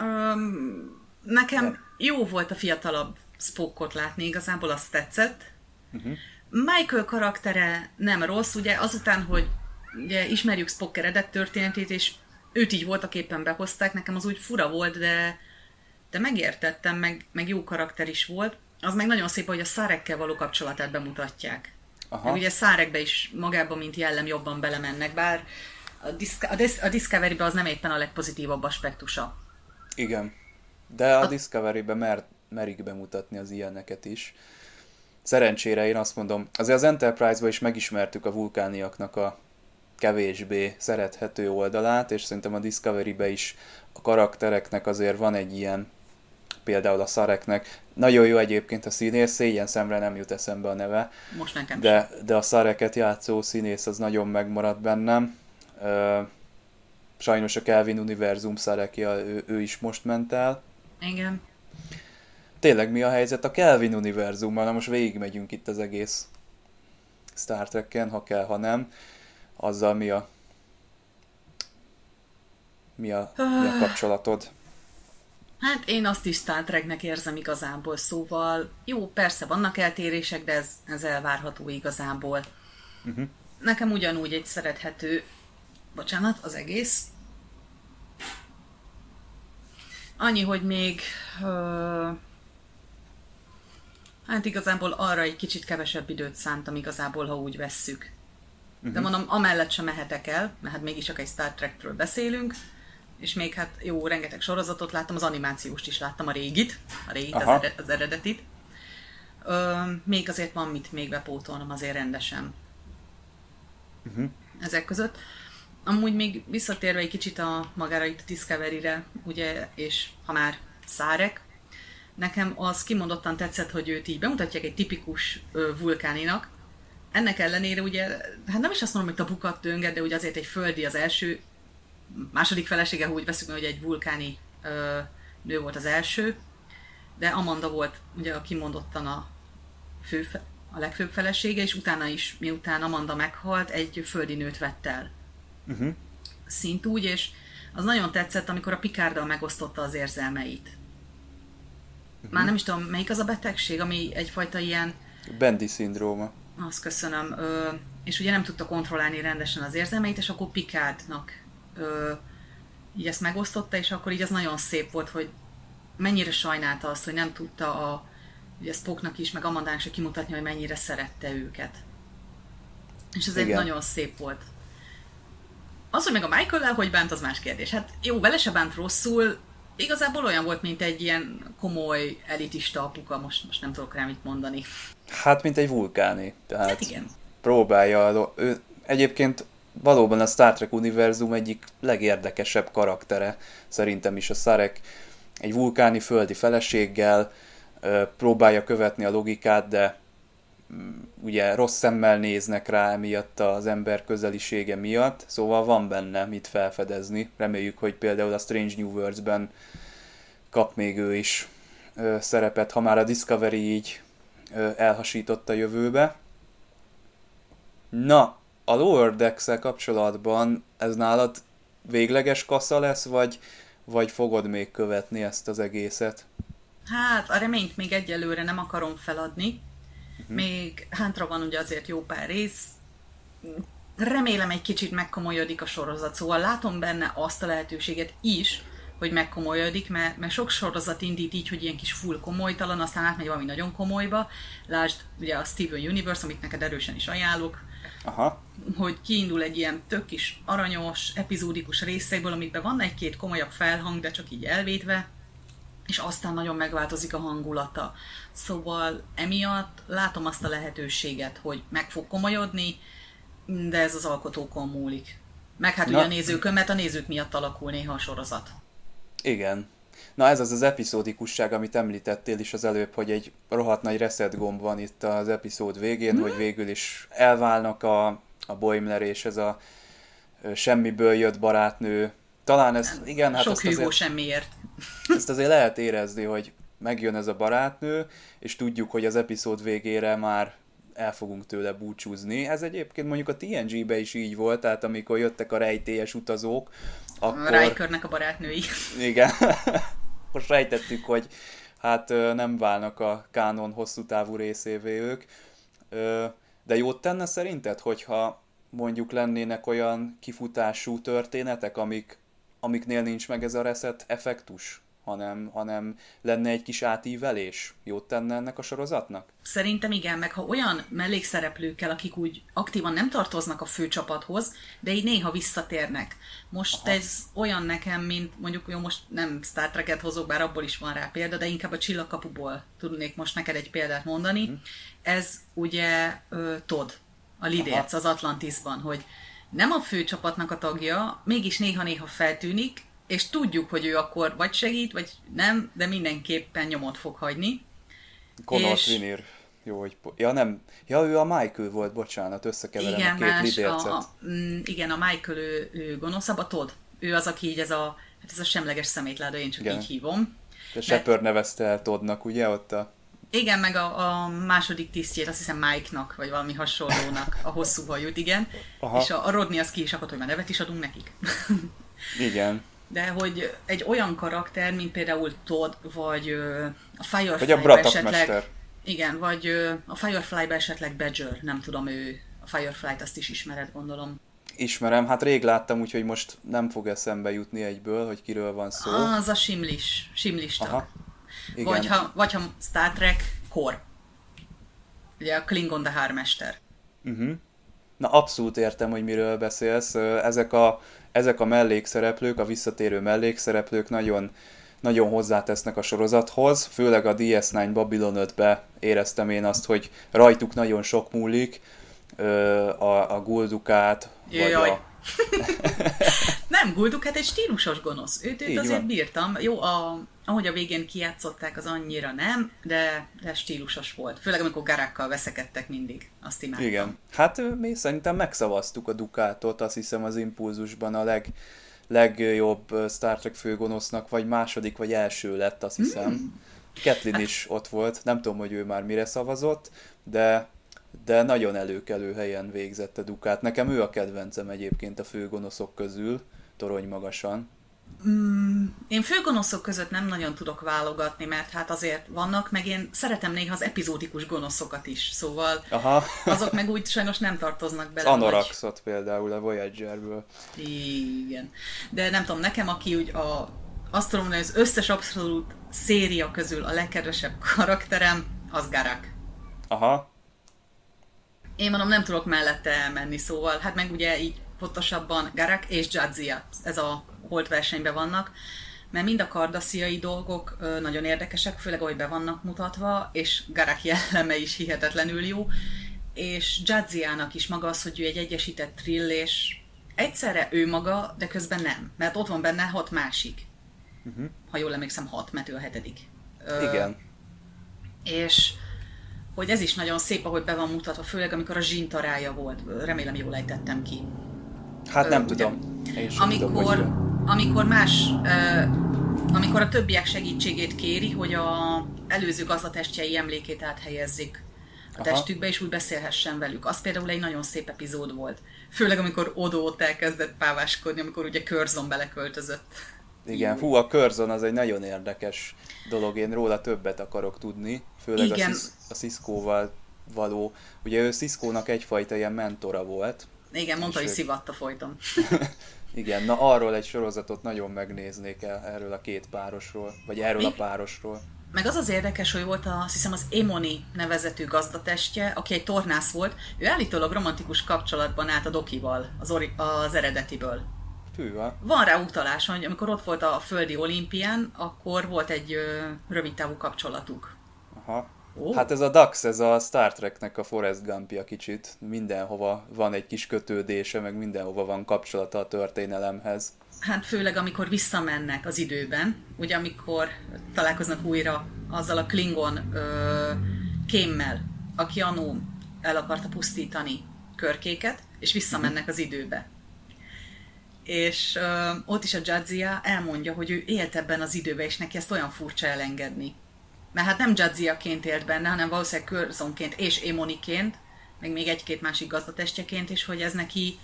Um, nekem de. jó volt a fiatalabb Spockot látni, igazából azt tetszett. Uh-huh. Michael karaktere nem rossz, ugye azután, hogy ugye ismerjük Spock eredet történetét, és őt így voltak éppen behozták, nekem az úgy fura volt, de, de megértettem, meg, meg jó karakter is volt. Az meg nagyon szép, hogy a szárekkel való kapcsolatát bemutatják. Aha. ugye szárekbe is magában, mint jellem jobban belemennek, bár a, Disc- a, Dis- a Discovery-ben az nem éppen a legpozitívabb aspektusa. Igen. De a, a... Discovery-ben mer- merik bemutatni az ilyeneket is. Szerencsére én azt mondom, azért az Enterprise-ban is megismertük a vulkániaknak a kevésbé szerethető oldalát, és szerintem a Discovery-be is a karaktereknek azért van egy ilyen, például a Szareknek. Nagyon jó egyébként a színész, szégyen szemre nem jut eszembe a neve. Most nekem de, de a Szareket játszó színész az nagyon megmaradt bennem. Sajnos a Kelvin univerzum Szarekja, ő, ő is most ment el. Igen. Tényleg mi a helyzet a Kelvin univerzummal? Na most végigmegyünk itt az egész Star Trek-en, ha kell, ha nem. Azzal mi a mi a, mi a kapcsolatod? Hát én azt is Star Treknek érzem igazából, szóval jó, persze vannak eltérések, de ez, ez elvárható igazából. Uh-huh. Nekem ugyanúgy egy szerethető bocsánat, az egész. Annyi, hogy még uh, hát igazából arra egy kicsit kevesebb időt szántam igazából, ha úgy vesszük. Uh-huh. De mhm. mondom, amellett sem mehetek el, mert hát mégis csak egy Star Trekről beszélünk, és még hát jó, rengeteg sorozatot láttam, az animációst is láttam, a régit, a régit, az, ered, az eredetit. Ö, még azért van mit még bepótolnom azért rendesen. Uh-huh. Ezek között. Amúgy még visszatérve egy kicsit a magára itt a Discovery-re, ugye, és ha már szárek, nekem az kimondottan tetszett, hogy őt így bemutatják egy tipikus vulkáninak. Ennek ellenére ugye, hát nem is azt mondom, hogy tabukat dönget, de ugye azért egy földi az első, második felesége, úgy veszük, hogy egy vulkáni ö, nő volt az első, de Amanda volt ugye a kimondottan a fő, a legfőbb felesége, és utána is, miután Amanda meghalt, egy földi nőt vett el uh-huh. szint úgy, és az nagyon tetszett, amikor a Pikárdal megosztotta az érzelmeit. Uh-huh. Már nem is tudom, melyik az a betegség, ami egyfajta ilyen... Bendi szindróma. Azt köszönöm. Ö, és ugye nem tudta kontrollálni rendesen az érzelmeit, és akkor Pikárdnak ö, így ezt megosztotta, és akkor így az nagyon szép volt, hogy mennyire sajnálta azt, hogy nem tudta a ugye Spocknak is, meg Amandának is kimutatni, hogy mennyire szerette őket. És ez egy nagyon szép volt. Az, hogy meg a michael hogy bánt, az más kérdés. Hát jó, vele se bánt rosszul, igazából olyan volt, mint egy ilyen komoly elitista apuka, most, most nem tudok rá mit mondani. Hát, mint egy vulkáni. Tehát hát igen. Próbálja, ő egyébként valóban a Star Trek univerzum egyik legérdekesebb karaktere, szerintem is a Szarek. Egy vulkáni földi feleséggel próbálja követni a logikát, de ugye rossz szemmel néznek rá miatt az ember közelisége miatt, szóval van benne mit felfedezni. Reméljük, hogy például a Strange New Worlds-ben kap még ő is ö, szerepet, ha már a Discovery így ö, elhasított a jövőbe. Na, a Lower decks kapcsolatban ez nálad végleges kasza lesz, vagy, vagy fogod még követni ezt az egészet? Hát, a reményt még egyelőre nem akarom feladni. Még hátra van ugye azért jó pár rész. Remélem egy kicsit megkomolyodik a sorozat, szóval látom benne azt a lehetőséget is, hogy megkomolyodik, mert, mert sok sorozat indít így, hogy ilyen kis full komolytalan, aztán átmegy valami nagyon komolyba. Lásd, ugye a Steven Universe, amit neked erősen is ajánlok, Aha. hogy kiindul egy ilyen tök kis aranyos, epizódikus részekből, amikben van egy-két komolyabb felhang, de csak így elvétve, és aztán nagyon megváltozik a hangulata. Szóval emiatt látom azt a lehetőséget, hogy meg fog komolyodni, de ez az alkotókon múlik. Meg hát Na. ugye a nézőkön, mert a nézők miatt alakul néha a sorozat. Igen. Na ez az az epizódikusság, amit említettél is az előbb, hogy egy rohadt nagy reset gomb van itt az epizód végén, mm. hogy végül is elválnak a, a Boimler és ez a semmiből jött barátnő. Talán ez, igen, hát Sok Hugo semmiért. Ezt azért lehet érezni, hogy megjön ez a barátnő, és tudjuk, hogy az epizód végére már el fogunk tőle búcsúzni. Ez egyébként mondjuk a TNG-be is így volt, tehát amikor jöttek a rejtélyes utazók, akkor... A Rikernek a barátnői. Igen. (laughs) Most rejtettük, hogy hát nem válnak a kánon hosszú távú részévé ők. De jót tenne szerinted, hogyha mondjuk lennének olyan kifutású történetek, amik, amiknél nincs meg ez a reset effektus? hanem, hanem lenne egy kis átívelés. Jót tenne ennek a sorozatnak? Szerintem igen, meg ha olyan mellékszereplőkkel, akik úgy aktívan nem tartoznak a főcsapathoz, de így néha visszatérnek. Most Aha. ez olyan nekem, mint mondjuk, jó, most nem Star Trek-et hozok, bár abból is van rá példa, de inkább a csillagkapuból tudnék most neked egy példát mondani. Hmm. Ez ugye uh, Todd, a Lidérc az Atlantisban, hogy nem a főcsapatnak a tagja, mégis néha-néha feltűnik, és tudjuk, hogy ő akkor vagy segít, vagy nem, de mindenképpen nyomot fog hagyni. Connor és... Trinir. Jó, hogy... Ja, nem. Ja, ő a Michael volt, bocsánat, összekeverem igen, a két más, lidércet. A, mm, igen, a Michael ő, ő gonoszabb, a Todd. Ő az, aki így ez a, hát ez a semleges szemétláda, én csak igen. így hívom. De Shepard nevezte el Toddnak, ugye, ott a... Igen, meg a, a második tisztjét, azt hiszem Mike-nak, vagy valami hasonlónak, a hosszú hajút, igen. Aha. És a, a Rodney az ki is akart, hogy már nevet is adunk nekik. (laughs) igen de hogy egy olyan karakter, mint például Todd, vagy a Firefly-ba vagy a esetleg... Igen, vagy a Firefly-ba esetleg Badger, nem tudom, ő a Firefly-t azt is ismered, gondolom. Ismerem, hát rég láttam, úgyhogy most nem fog eszembe jutni egyből, hogy kiről van szó. Ah, az a Simlis, Simlis tag. Vagy ha, vagy ha Star Trek, Kor. Ugye a Klingon de hármester. Uh-huh. Na abszolút értem, hogy miről beszélsz. Ezek a ezek a mellékszereplők, a visszatérő mellékszereplők nagyon, nagyon hozzátesznek a sorozathoz, főleg a DS9 Babylon 5-be éreztem én azt, hogy rajtuk nagyon sok múlik, a, a Guldukát, vagy a... (laughs) nem, Guldukát egy stílusos gonosz. Őt, őt azért van. bírtam. Jó, a, ahogy a végén kijátszották, az annyira nem, de, de stílusos volt. Főleg amikor garákkal veszekedtek mindig. Azt imádtam. Igen. Hát mi szerintem megszavaztuk a Dukátot, azt hiszem az impulzusban a leg, legjobb Star Trek főgonosznak, vagy második, vagy első lett, azt hiszem. Mm. Kathleen hát... is ott volt, nem tudom, hogy ő már mire szavazott, de de nagyon előkelő helyen végzett a Dukát. Nekem ő a kedvencem egyébként a főgonoszok közül, torony magasan. Mm, én főgonoszok között nem nagyon tudok válogatni, mert hát azért vannak, meg én szeretem néha az epizódikus gonoszokat is, szóval Aha. (laughs) azok meg úgy sajnos nem tartoznak bele. Anoraxot vagy... például a Voyagerből. Igen. De nem tudom, nekem aki úgy a, hogy az összes abszolút széria közül a legkedvesebb karakterem, az Garak. Aha. Én mondom, nem tudok mellette elmenni, szóval, hát meg ugye így pontosabban Garak és Jadzia, ez a holt versenyben vannak, mert mind a kardasziai dolgok nagyon érdekesek, főleg ahogy be vannak mutatva, és Garak jelleme is hihetetlenül jó, és Jadziának is maga az, hogy ő egy egyesített trill, és egyszerre ő maga, de közben nem, mert ott van benne hat másik. Uh-huh. Ha jól emlékszem, hat, mert ő a hetedik. Ö, Igen. És hogy ez is nagyon szép, ahogy be van mutatva, főleg amikor a zsintarája volt. Remélem jól ejtettem ki. Hát nem tudom. Én sem amikor, tudom, hogy amikor más, amikor a többiek segítségét kéri, hogy a előző gazdatestjei emlékét áthelyezzék a testükbe, és úgy beszélhessen velük. Az például egy nagyon szép epizód volt. Főleg, amikor Odo ott elkezdett páváskodni, amikor ugye Körzon beleköltözött. Igen, fú, a Körzon az egy nagyon érdekes dolog, én róla többet akarok tudni, főleg Igen. a, Cisco-val való, ugye ő Cisco-nak egyfajta ilyen mentora volt. Igen, mondta, hogy szivatta folyton. (laughs) Igen, na arról egy sorozatot nagyon megnéznék el, erről a két párosról, vagy erről a párosról. Meg az az érdekes, hogy volt a, azt hiszem az Emoni nevezetű gazdatestje, aki egy tornász volt, ő állítólag romantikus kapcsolatban állt a Dokival, az, ori, az eredetiből. Hűha. Van rá utalás, hogy amikor ott volt a földi olimpián, akkor volt egy ö, rövid távú kapcsolatuk. Aha. Oh. Hát ez a Dax, ez a Star Treknek a Forrest Gumpja kicsit. Mindenhova van egy kis kötődése, meg mindenhova van kapcsolata a történelemhez. Hát főleg, amikor visszamennek az időben, ugye amikor találkoznak újra azzal a Klingon ö, kémmel, aki anó el akarta pusztítani körkéket, és visszamennek az időbe. És ö, ott is a Jadzia elmondja, hogy ő élt ebben az időben, és neki ezt olyan furcsa elengedni. Mert hát nem Jadziaként élt benne, hanem valószínűleg Körzonként és Émoniként, meg még egy-két másik gazdatestjeként is, hogy ez neki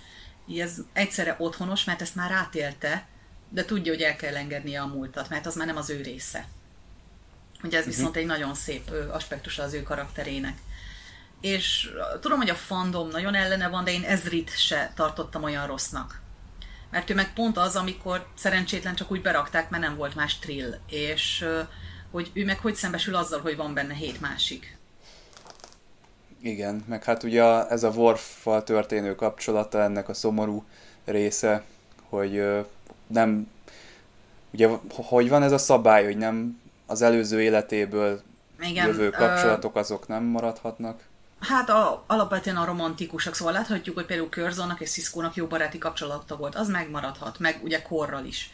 ez egyszerre otthonos, mert ezt már átélte, de tudja, hogy el kell engednie a múltat, mert az már nem az ő része. Ugye ez uh-huh. viszont egy nagyon szép aspektusa az ő karakterének. És tudom, hogy a fandom nagyon ellene van, de én Ezrit se tartottam olyan rossznak. Mert ő meg pont az, amikor szerencsétlen csak úgy berakták, mert nem volt más trill. És hogy ő meg hogy szembesül azzal, hogy van benne hét másik. Igen, meg hát ugye ez a Worf-fal történő kapcsolata ennek a szomorú része, hogy nem, ugye hogy van ez a szabály, hogy nem az előző életéből Igen, jövő kapcsolatok azok nem maradhatnak? Hát a, alapvetően a romantikusak, szóval láthatjuk, hogy például Körzonnak és Sziszkónak jó baráti kapcsolata volt, az megmaradhat, meg ugye korral is.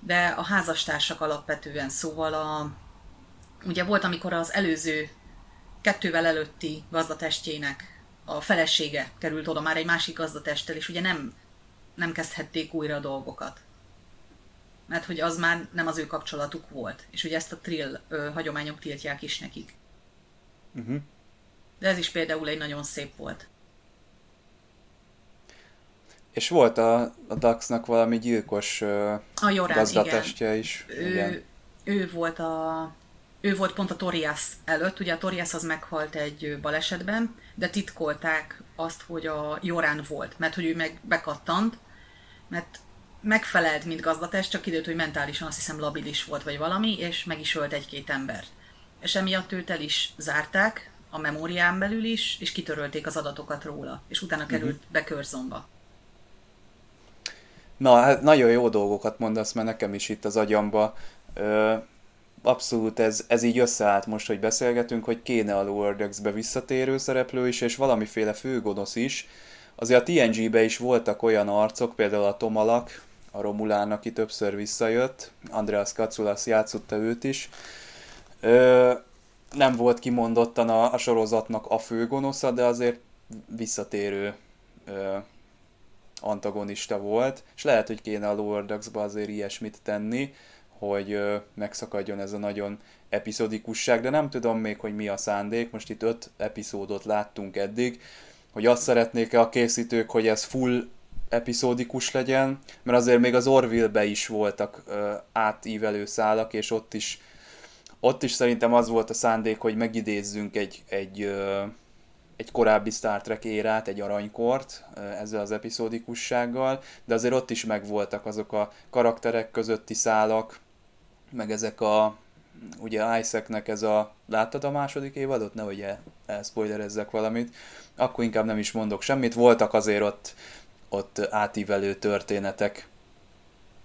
De a házastársak alapvetően, szóval a, ugye volt, amikor az előző kettővel előtti gazdatestjének a felesége került oda már egy másik gazdatesttel, és ugye nem, nem kezdhették újra a dolgokat. Mert hogy az már nem az ő kapcsolatuk volt. És ugye ezt a trill ö, hagyományok tiltják is nekik. Uh-huh. De ez is például egy nagyon szép volt. És volt a, a Daxnak valami gyilkos ö, a Jorán, gazdatestje igen. is. Ő, igen. ő volt a ő volt pont a Torias előtt, ugye a Torias az meghalt egy balesetben, de titkolták azt, hogy a Jorán volt, mert hogy ő meg bekattant, mert megfelelt, mint gazdatest, csak időt, hogy mentálisan azt hiszem labilis volt, vagy valami, és meg is ölt egy-két embert. És emiatt őt el is zárták, a memórián belül is, és kitörölték az adatokat róla, és utána került uh-huh. be körzomba. Na, hát nagyon jó dolgokat mondasz, mert nekem is itt az agyamba. Ö, abszolút ez, ez így összeállt most, hogy beszélgetünk, hogy kéne a Lower Decks-be visszatérő szereplő is, és valamiféle főgonosz is. Azért a TNG-be is voltak olyan arcok, például a Tomalak, a Romulán, aki többször visszajött, Andreas Katsoulas játszotta őt is. Ö, nem volt kimondottan a, a sorozatnak a főgonosza, de azért visszatérő ö, antagonista volt, és lehet, hogy kéne a Lower Decks-be azért ilyesmit tenni hogy megszakadjon ez a nagyon epizodikusság, de nem tudom még, hogy mi a szándék. Most itt öt epizódot láttunk eddig, hogy azt szeretnék-e a készítők, hogy ez full epizódikus legyen, mert azért még az Orville-be is voltak átívelő szálak, és ott is, ott is szerintem az volt a szándék, hogy megidézzünk egy, egy, egy korábbi Star Trek érát, egy aranykort ezzel az epizódikussággal, de azért ott is megvoltak azok a karakterek közötti szálak, meg ezek a, ugye Isaacnek ez a, láttad a második évadot? Nehogy el, elspoilerezzek valamit, akkor inkább nem is mondok semmit, voltak azért ott, ott átívelő történetek,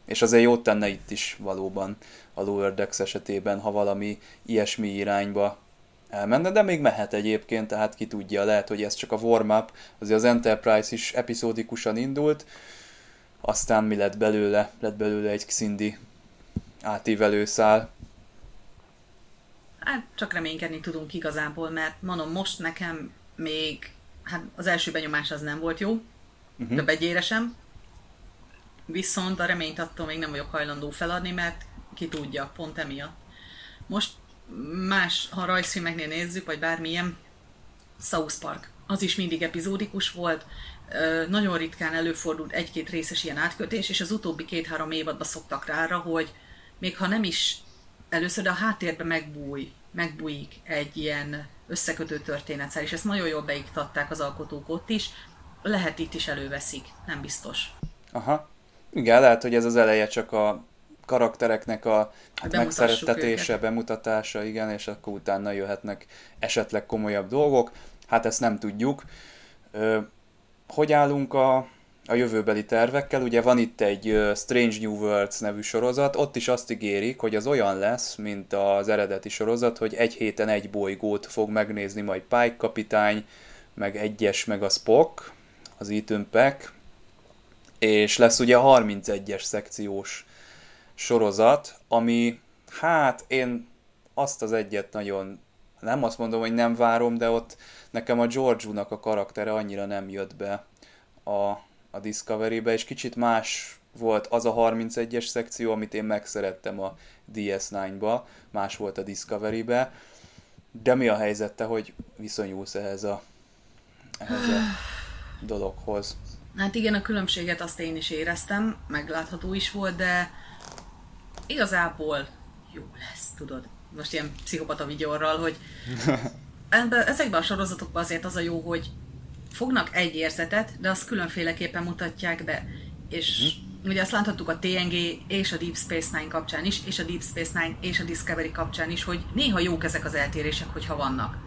és azért jót tenne itt is valóban a Lower Decks esetében, ha valami ilyesmi irányba elmenne, de még mehet egyébként, tehát ki tudja, lehet, hogy ez csak a warm-up, azért az Enterprise is epizódikusan indult, aztán mi lett belőle, lett belőle egy Xindi átívelő szál. Hát csak reménykedni tudunk igazából, mert mondom, most nekem még, hát az első benyomás az nem volt jó, uh-huh. több egyére sem, viszont a reményt attól még nem vagyok hajlandó feladni, mert ki tudja, pont emiatt. Most más, ha rajzfilmeknél nézzük, vagy bármilyen, South Park. Az is mindig epizódikus volt, nagyon ritkán előfordult egy-két részes ilyen átkötés, és az utóbbi két-három évadban szoktak rá arra, hogy még ha nem is először, de a háttérben megbúj, megbújik egy ilyen összekötő történetszer, és ezt nagyon jól beiktatták az alkotók ott is, lehet itt is előveszik, nem biztos. Aha. Igen, lehet, hogy ez az eleje csak a karaktereknek a hát megszerettetése, őket. bemutatása, igen, és akkor utána jöhetnek esetleg komolyabb dolgok. Hát ezt nem tudjuk. Ö, hogy állunk a, a jövőbeli tervekkel? Ugye van itt egy Strange New Worlds nevű sorozat, ott is azt ígérik, hogy az olyan lesz, mint az eredeti sorozat, hogy egy héten egy bolygót fog megnézni majd Pike kapitány, meg egyes, meg a Spock, az Ethan Peck, és lesz ugye a 31-es szekciós sorozat, ami hát én azt az egyet nagyon nem azt mondom, hogy nem várom, de ott nekem a George-nak a karaktere annyira nem jött be a, a Discovery-be, és kicsit más volt az a 31-es szekció, amit én megszerettem a DS9-ba, más volt a Discovery-be, de mi a helyzette, hogy viszonyulsz ehhez a, ehhez a (sighs) dologhoz? Hát igen, a különbséget azt én is éreztem, meglátható is volt, de igazából jó lesz, tudod. Most ilyen pszichopata vigyorral, hogy (laughs) ezekben a sorozatokban azért az a jó, hogy fognak egy érzetet, de azt különféleképpen mutatják be. És uh-huh. ugye azt láthattuk a TNG és a Deep Space Nine kapcsán is, és a Deep Space Nine és a Discovery kapcsán is, hogy néha jók ezek az eltérések, hogyha vannak.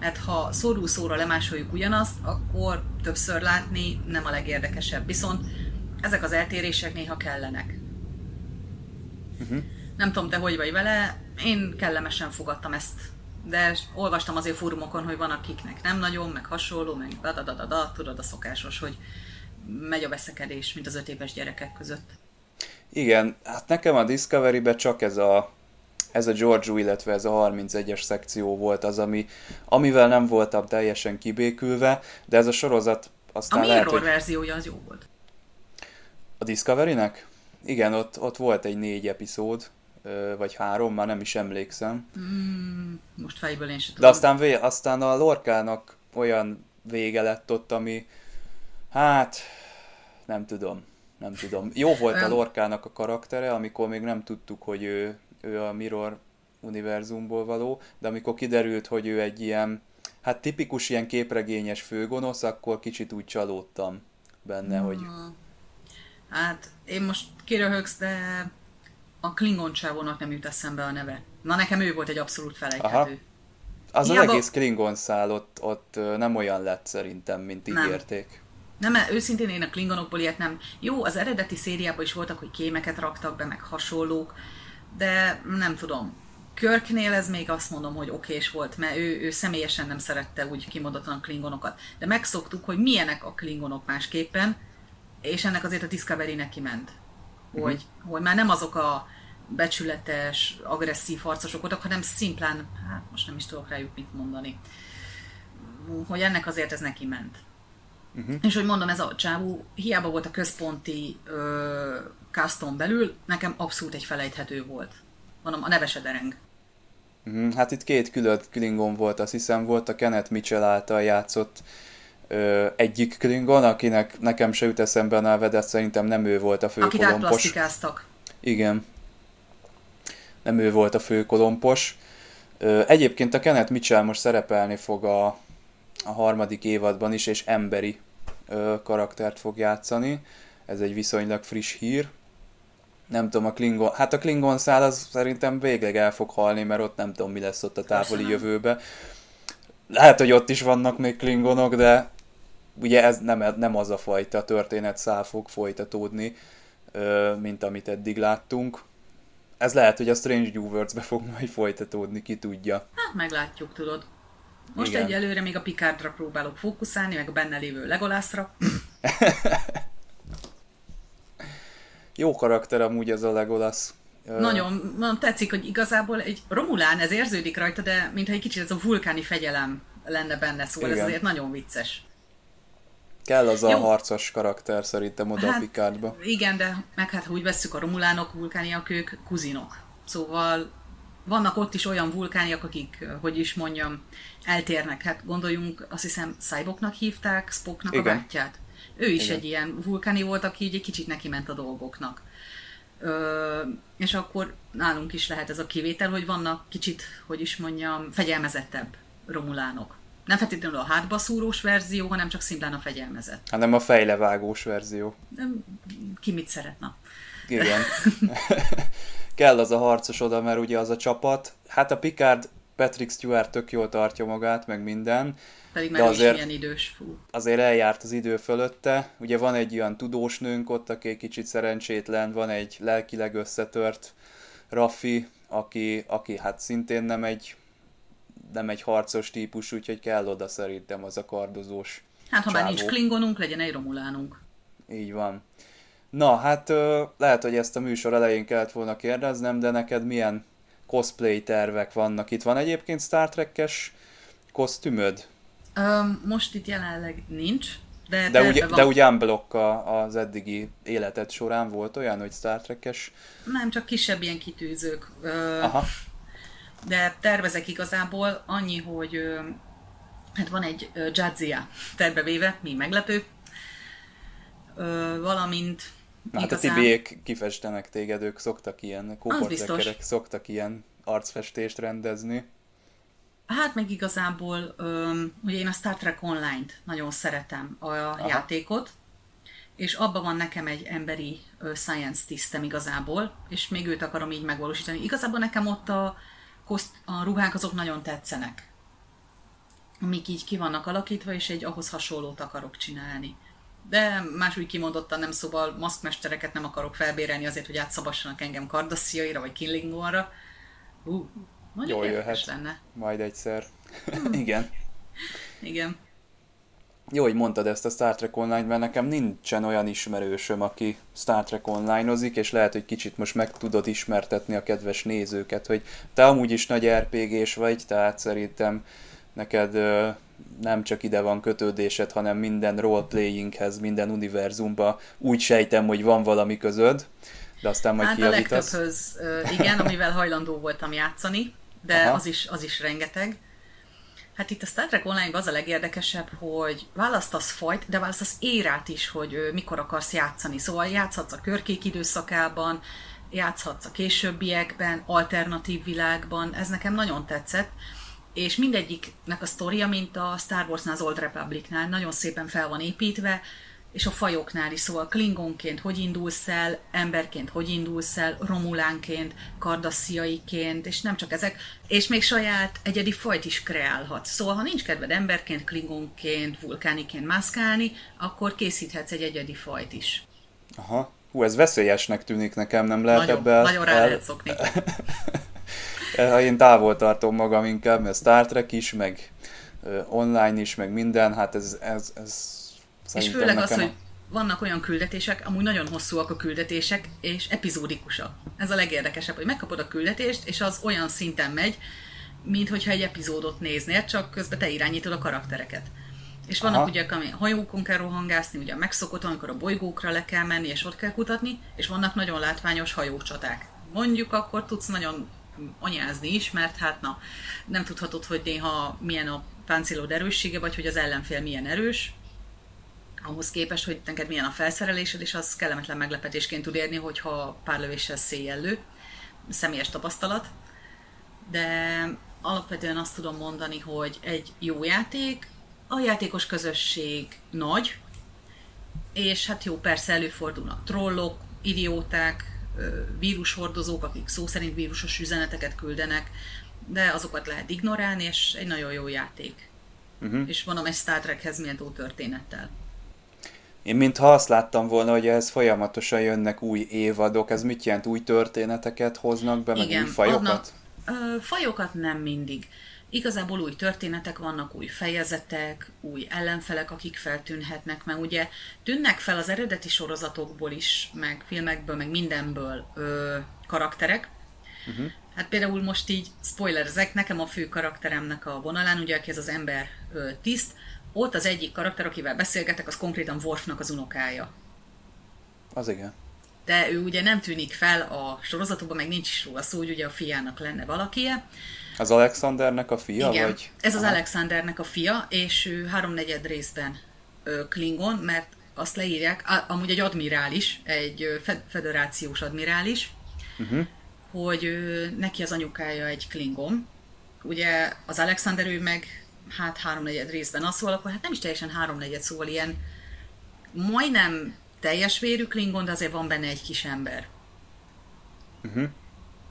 Mert ha szóró szóra lemásoljuk ugyanazt, akkor többször látni nem a legérdekesebb. Viszont ezek az eltérések néha kellenek. Uh-huh. Nem tudom, te hogy vagy vele, én kellemesen fogadtam ezt de olvastam azért fórumokon, hogy van akiknek nem nagyon, meg hasonló, meg da da da da, tudod a szokásos, hogy megy a veszekedés, mint az öt éves gyerekek között. Igen, hát nekem a Discovery-be csak ez a, ez a George, illetve ez a 31-es szekció volt az, ami, amivel nem voltam teljesen kibékülve, de ez a sorozat aztán a lehet, hogy... verziója az jó volt. A Discovery-nek? Igen, ott, ott volt egy négy epizód, vagy három, már nem is emlékszem. Mm, most fejből én sem tudom. De aztán, vé, aztán a Lorkának olyan vége lett ott, ami hát nem tudom, nem tudom. Jó volt a Lorkának a karaktere, amikor még nem tudtuk, hogy ő, ő a Mirror univerzumból való, de amikor kiderült, hogy ő egy ilyen, hát tipikus ilyen képregényes főgonosz, akkor kicsit úgy csalódtam benne, mm. hogy... Hát én most kiröhögsz, de a Klingon csávónak nem jut eszembe a neve. Na nekem ő volt egy abszolút felejthető. Aha. Az Hiába... az egész Klingon szál ott, ott nem olyan lett szerintem, mint ígérték. Nem, nem őszintén én a Klingonokból ilyet nem. Jó, az eredeti szériában is voltak, hogy kémeket raktak be, meg hasonlók, de nem tudom. Körknél ez még azt mondom, hogy okés volt, mert ő, ő személyesen nem szerette úgy kimondottan a klingonokat. De megszoktuk, hogy milyenek a klingonok másképpen, és ennek azért a Discovery neki ment. Hogy, uh-huh. hogy már nem azok a becsületes, agresszív harcosok voltak, hanem szimplán, hát most nem is tudok rájuk mit mondani, hogy ennek azért ez neki ment. Uh-huh. És hogy mondom, ez a csávú hiába volt a központi ö, caston belül, nekem abszolút egy felejthető volt. Mondom, a nevese dereng. Uh-huh. Hát itt két külön Klingon volt, azt hiszem volt a Kenneth Mitchell által játszott ö, egyik Klingon, akinek nekem se jut eszembe a neve, de szerintem nem ő volt a főkolompos. Akit Igen nem ő volt a főkolompos. Egyébként a Kenneth Mitchell most szerepelni fog a, a harmadik évadban is, és emberi karaktert fog játszani. Ez egy viszonylag friss hír. Nem tudom, a Klingon, hát a Klingon szál az szerintem végleg el fog halni, mert ott nem tudom, mi lesz ott a távoli jövőbe. Lehet, hogy ott is vannak még Klingonok, de ugye ez nem, nem az a fajta történet szál fog folytatódni, mint amit eddig láttunk ez lehet, hogy a Strange New Worlds-be fog majd folytatódni, ki tudja. Hát meglátjuk, tudod. Most Igen. egyelőre még a Picardra próbálok fókuszálni, meg a benne lévő Legolászra. (laughs) Jó karakter amúgy ez a Legolas. Nagyon, nagyon tetszik, hogy igazából egy Romulán, ez érződik rajta, de mintha egy kicsit ez a vulkáni fegyelem lenne benne, szóval Igen. ez azért nagyon vicces. Kell az Jó. a harcos karakter szerintem oda hát, a Picardba. Igen, de meg hát ha úgy vesszük a romulánok, vulkániak, ők kuzinok. Szóval vannak ott is olyan vulkániak, akik, hogy is mondjam, eltérnek. Hát gondoljunk, azt hiszem Cyboknak hívták, Spocknak Igen. a bátyját. Ő is Igen. egy ilyen vulkáni volt, aki így egy kicsit neki ment a dolgoknak. Ö, és akkor nálunk is lehet ez a kivétel, hogy vannak kicsit, hogy is mondjam, fegyelmezettebb romulánok. Nem feltétlenül a hátba szúrós verzió, hanem csak szimplán a fegyelmezett. Hanem a fejlevágós verzió. Nem, ki mit szeretne. Igen. (laughs) Kell az a harcos oda, mert ugye az a csapat, hát a Picard Patrick Stewart tök jól tartja magát, meg minden. Pedig már azért, ilyen idős. Fú. Azért eljárt az idő fölötte. Ugye van egy olyan tudós nőnk ott, aki egy kicsit szerencsétlen, van egy lelkileg összetört Raffi, aki, aki hát szintén nem egy nem egy harcos típus, úgyhogy kell oda szerintem az a kardozós Hát ha csávó. már nincs klingonunk, legyen egy romulánunk. Így van. Na, hát lehet, hogy ezt a műsor elején kellett volna kérdeznem, de neked milyen cosplay tervek vannak? Itt van egyébként Star Trek-es kosztümöd? Um, most itt jelenleg nincs, de, de, ugye, van. de ugye unblock az eddigi életed során volt olyan, hogy Star Trek-es? Nem, csak kisebb ilyen kitűzők. Aha. De tervezek igazából annyi, hogy hát van egy Jadzia terbevéve, mi meglepő, valamint Na, hát igazán... a tibiék kifestenek téged, ők szoktak ilyen, kóporcekerek szoktak ilyen arcfestést rendezni. Hát meg igazából, ugye én a Star Trek Online-t nagyon szeretem, a Aha. játékot, és abban van nekem egy emberi science tisztem igazából, és még őt akarom így megvalósítani. Igazából nekem ott a, a ruhák azok nagyon tetszenek, amik így ki vannak alakítva, és egy ahhoz hasonlót akarok csinálni. De máshogy kimondottan nem szóval maszkmestereket nem akarok felbérelni azért, hogy átszabassanak engem Kardassziaira vagy Killingorra. Uh, nagyon Jól jöhet. lenne. Majd egyszer. Hmm. (laughs) Igen. Igen. Jó, hogy mondtad ezt a Star Trek Online, mert nekem nincsen olyan ismerősöm, aki Star Trek Online-ozik, és lehet, hogy kicsit most meg tudod ismertetni a kedves nézőket, hogy te amúgy is nagy RPG-s vagy, tehát szerintem neked ö, nem csak ide van kötődésed, hanem minden roleplayinghez, minden univerzumba úgy sejtem, hogy van valami közöd, de aztán majd hát kiavítasz. a legtöbbhöz, igen, amivel hajlandó voltam játszani, de az is, az is rengeteg. Hát itt a Star Trek online az a legérdekesebb, hogy választasz fajt, de választasz érát is, hogy mikor akarsz játszani. Szóval játszhatsz a körkék időszakában, játszhatsz a későbbiekben, alternatív világban, ez nekem nagyon tetszett. És mindegyiknek a sztoria, mint a Star Wars-nál, az Old Republic-nál. Nagyon szépen fel van építve, és a fajoknál is, szóval Klingonként hogy indulsz el, emberként hogy indulsz el, Romulánként, Kardassziaiként, és nem csak ezek, és még saját egyedi fajt is kreálhatsz. Szóval, ha nincs kedved emberként, Klingonként, vulkániként mászkálni, akkor készíthetsz egy egyedi fajt is. Aha. Hú, ez veszélyesnek tűnik nekem, nem lehet nagyon, ebben... Nagyon rá el... lehet szokni. (laughs) Én távol tartom magam inkább, mert Star Trek is, meg online is, meg minden, hát ez, ez, ez és főleg az, hogy vannak olyan küldetések, amúgy nagyon hosszúak a küldetések, és epizódikusak. Ez a legérdekesebb, hogy megkapod a küldetést, és az olyan szinten megy, mint hogyha egy epizódot néznél, csak közben te irányítod a karaktereket. És vannak Aha. ugye, ami hajókon kell rohangászni, ugye megszokott, amikor a bolygókra le kell menni, és ott kell kutatni, és vannak nagyon látványos hajócsaták. Mondjuk akkor tudsz nagyon anyázni is, mert hát na, nem tudhatod, hogy néha milyen a páncélod erőssége, vagy hogy az ellenfél milyen erős, ahhoz képest, hogy neked milyen a felszerelésed, és az kellemetlen meglepetésként tud érni, hogyha pár lövéssel széjjel lő. Személyes tapasztalat. De alapvetően azt tudom mondani, hogy egy jó játék, a játékos közösség nagy, és hát jó, persze előfordulnak trollok, idióták, vírushordozók, akik szó szerint vírusos üzeneteket küldenek, de azokat lehet ignorálni, és egy nagyon jó játék. Uh-huh. És mondom, egy Star Trekhez méltó történettel. Én mintha azt láttam volna, hogy ez folyamatosan jönnek új évadok, ez mit jelent? Új történeteket hoznak be, meg új fajokat? Adnak, ö, fajokat nem mindig. Igazából új történetek vannak, új fejezetek, új ellenfelek, akik feltűnhetnek, mert ugye tűnnek fel az eredeti sorozatokból is, meg filmekből, meg mindenből ö, karakterek. Uh-huh. Hát például most így spoilerezek, nekem a fő karakteremnek a vonalán, ugye aki ez az ember ö, tiszt, ott az egyik karakter, akivel beszélgetek, az konkrétan Worfnak az unokája. Az igen. De ő ugye nem tűnik fel a sorozatokban, meg nincs is róla szó, hogy ugye a fiának lenne valakie. Az Alexandernek a fia? Igen, vagy? ez az Aha. Alexandernek a fia, és ő háromnegyed részben ö, Klingon, mert azt leírják, amúgy egy admirális, egy federációs admirális, uh-huh. hogy neki az anyukája egy Klingon. Ugye az Alexander ő meg hát háromnegyed részben az szól, akkor hát nem is teljesen háromnegyed, szóval ilyen majdnem teljes vérű Klingon, de azért van benne egy kis ember. Uh-huh.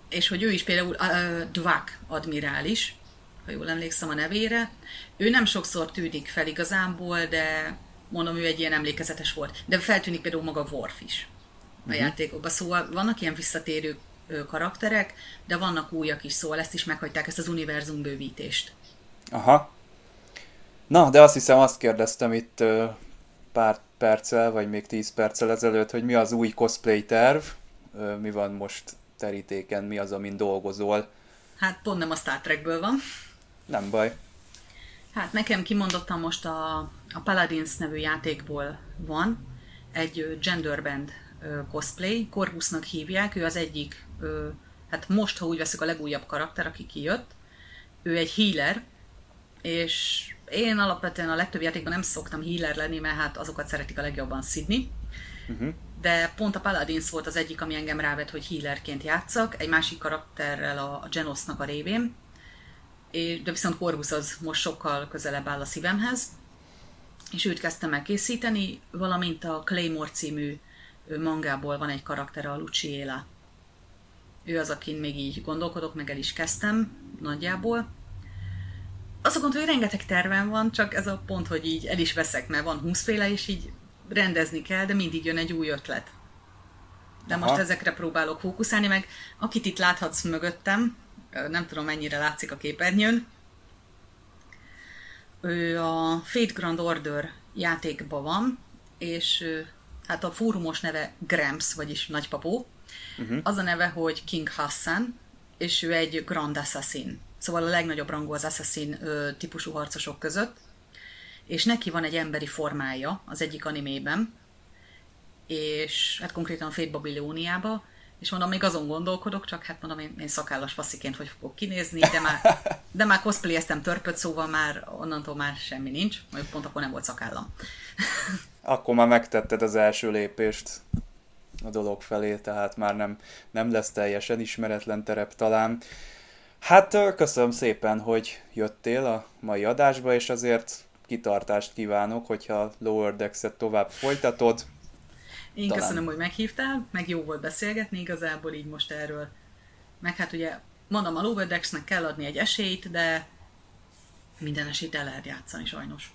És hogy ő is például uh, Dvak admirális, ha jól emlékszem a nevére, ő nem sokszor tűnik fel igazából, de mondom, ő egy ilyen emlékezetes volt. De feltűnik például maga Worf is a uh-huh. játékokban. Szóval vannak ilyen visszatérő karakterek, de vannak újak is, szóval ezt is meghagyták, ezt az univerzum bővítést. Aha. Na, de azt hiszem azt kérdeztem itt pár perccel, vagy még tíz perccel ezelőtt, hogy mi az új cosplay terv, mi van most terítéken, mi az, amin dolgozol. Hát pont nem a Star Trekből van. Nem baj. Hát nekem kimondottam most a, a Paladins nevű játékból van egy genderband cosplay, Corvusnak hívják, ő az egyik, hát most, ha úgy veszük a legújabb karakter, aki kijött, ő egy healer, és én alapvetően a legtöbb játékban nem szoktam healer lenni, mert hát azokat szeretik a legjobban szidni. Uh-huh. De pont a Paladins volt az egyik, ami engem rávett, hogy healerként játszak, egy másik karakterrel a Genosnak a révén. De viszont Corvus az most sokkal közelebb áll a szívemhez. És őt kezdtem el készíteni, valamint a Claymore című mangából van egy karakter, a Luciela. Ő az, akin még így gondolkodok, meg el is kezdtem nagyjából azt mondta, hogy rengeteg tervem van, csak ez a pont, hogy így el is veszek, mert van húszféle, és így rendezni kell, de mindig jön egy új ötlet. De Aha. most ezekre próbálok fókuszálni, meg akit itt láthatsz mögöttem, nem tudom mennyire látszik a képernyőn, ő a Fate Grand Order játékban van, és hát a fórumos neve Gramps, vagyis nagypapó. Uh-huh. Az a neve, hogy King Hassan, és ő egy Grand Assassin szóval a legnagyobb rangú az assassin típusú harcosok között, és neki van egy emberi formája az egyik animében, és hát konkrétan Fate Babyloniába, és mondom, még azon gondolkodok, csak hát mondom, én, én szakállas passziként hogy fogok kinézni, de már, de már cosplayeztem törpöt, szóval már onnantól már semmi nincs, majd pont akkor nem volt szakállam. (laughs) akkor már megtetted az első lépést a dolog felé, tehát már nem, nem lesz teljesen ismeretlen terep talán. Hát köszönöm szépen, hogy jöttél a mai adásba, és azért kitartást kívánok, hogyha Lower Decks-et tovább folytatod. Én Talán... köszönöm, hogy meghívtál, meg jó volt beszélgetni igazából így most erről. Meg hát ugye, mondom, a Lower Decks-nek kell adni egy esélyt, de minden esélyt el lehet játszani sajnos.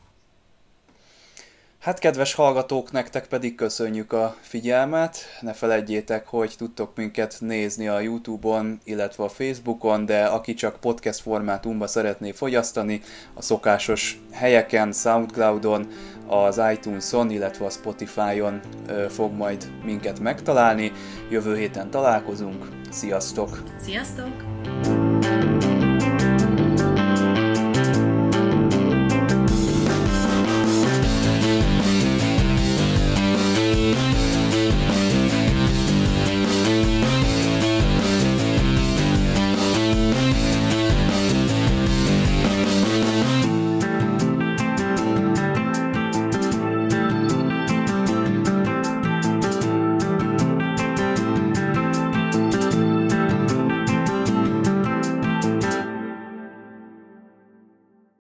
Hát kedves hallgatók, nektek pedig köszönjük a figyelmet. Ne felejtjétek, hogy tudtok minket nézni a Youtube-on, illetve a Facebookon, de aki csak podcast formátumba szeretné fogyasztani, a szokásos helyeken, Soundcloudon, az iTunes-on, illetve a Spotify-on fog majd minket megtalálni. Jövő héten találkozunk. Sziasztok! Sziasztok!